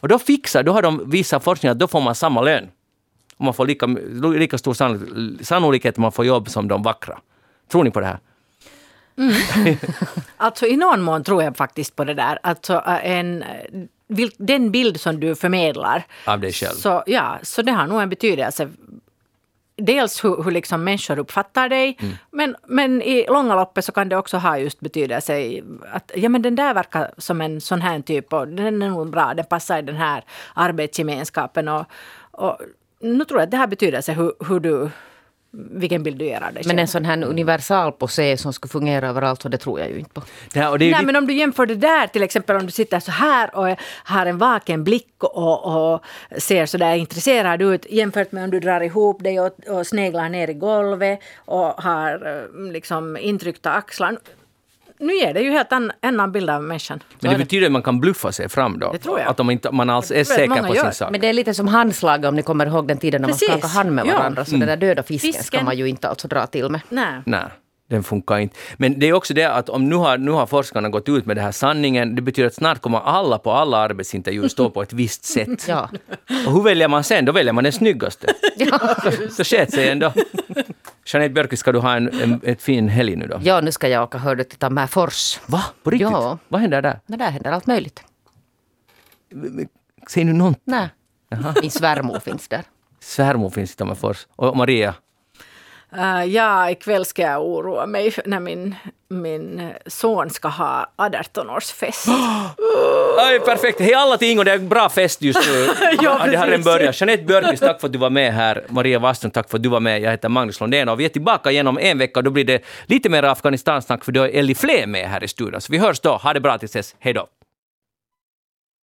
[SPEAKER 1] Och då fixar, då har de visat forskningen att då får man samma lön. Och man får lika, lika stor sannolik- sannolikhet att man får jobb som de vackra. Tror ni på det här?
[SPEAKER 3] Alltså i någon mån tror jag faktiskt på det där. Alltså äh, en, äh, vil- den bild som du förmedlar.
[SPEAKER 1] Av dig själv.
[SPEAKER 3] Så, ja, så det har nog en betydelse. Dels hur, hur liksom människor uppfattar dig,
[SPEAKER 1] Mm.
[SPEAKER 3] men, men i långa loppet så kan det också ha just betydelse att ja, men den där verkar som en sån här typ och den är nog bra, den passar i den här arbetsgemenskapen. Och, och nu tror jag att det har betydelse hur, hur du, vilken bild du ger av dig
[SPEAKER 2] Men
[SPEAKER 3] själv.
[SPEAKER 2] en sån här universal posé som skulle fungera överallt, så det tror jag ju inte på.
[SPEAKER 1] Det här, och det är ju
[SPEAKER 3] Nej, men om du jämför det där till exempel om du sitter så här och har en vaken blick och, och ser så där intresserad ut jämfört med om du drar ihop dig och, och sneglar ner i golvet och har eh, liksom intryckta axlar. Nu ger det ju helt an, annan bild av människan.
[SPEAKER 1] Men det betyder att man kan bluffa sig fram då?
[SPEAKER 3] Det tror jag.
[SPEAKER 1] Att om inte, man alls är
[SPEAKER 3] Det
[SPEAKER 1] säker på
[SPEAKER 3] många
[SPEAKER 1] sin
[SPEAKER 3] gör.
[SPEAKER 1] sak?
[SPEAKER 2] Men det är lite som handslag om ni kommer ihåg den tiden när man
[SPEAKER 3] Precis.
[SPEAKER 2] skakade hand med
[SPEAKER 3] Ja.
[SPEAKER 2] varandra. Så den där döda fisken, ska
[SPEAKER 3] Fisken.
[SPEAKER 2] man ju inte alltså dra till med.
[SPEAKER 3] Nej.
[SPEAKER 1] Nej, den funkar inte. Men det är också det att om nu har, nu har forskarna gått ut med det här sanningen, det betyder att snart kommer alla på alla arbetsintervjuer stå på ett visst sätt.
[SPEAKER 2] Ja.
[SPEAKER 1] Och hur väljer man sen? Då väljer man den snyggaste. Så sket sig ändå. Jeanette Björkqvist, ska du ha en, en ett fin helg nu då?
[SPEAKER 2] ja, nu ska jag åka hörde till Tammerfors.
[SPEAKER 1] Va? På riktigt?
[SPEAKER 2] Ja.
[SPEAKER 1] Vad händer där?
[SPEAKER 2] Men där händer allt möjligt.
[SPEAKER 1] Säger du någonting?
[SPEAKER 2] Nej. Min svärmor finns där.
[SPEAKER 1] Svärmor finns i Tammerfors. Och Maria?
[SPEAKER 3] Uh, ja, ikväll ska jag oroa mig när min, min son ska ha 18-årsfest.
[SPEAKER 1] Aj, perfekt! Hej alla till Ingo, det är en bra fest just nu.
[SPEAKER 3] Ja,
[SPEAKER 1] det har redan börjat. Jeanette Björkqvist, tack för att du var med här. Maria Wasström, tack för att du var med. Jag heter Magnus Lundén och vi är tillbaka igen om en vecka. Då blir det lite mer Afghanistan-snack för då är Ellie Fle med här i studion. Så vi hörs då. Ha det bra tills dess. Hej då!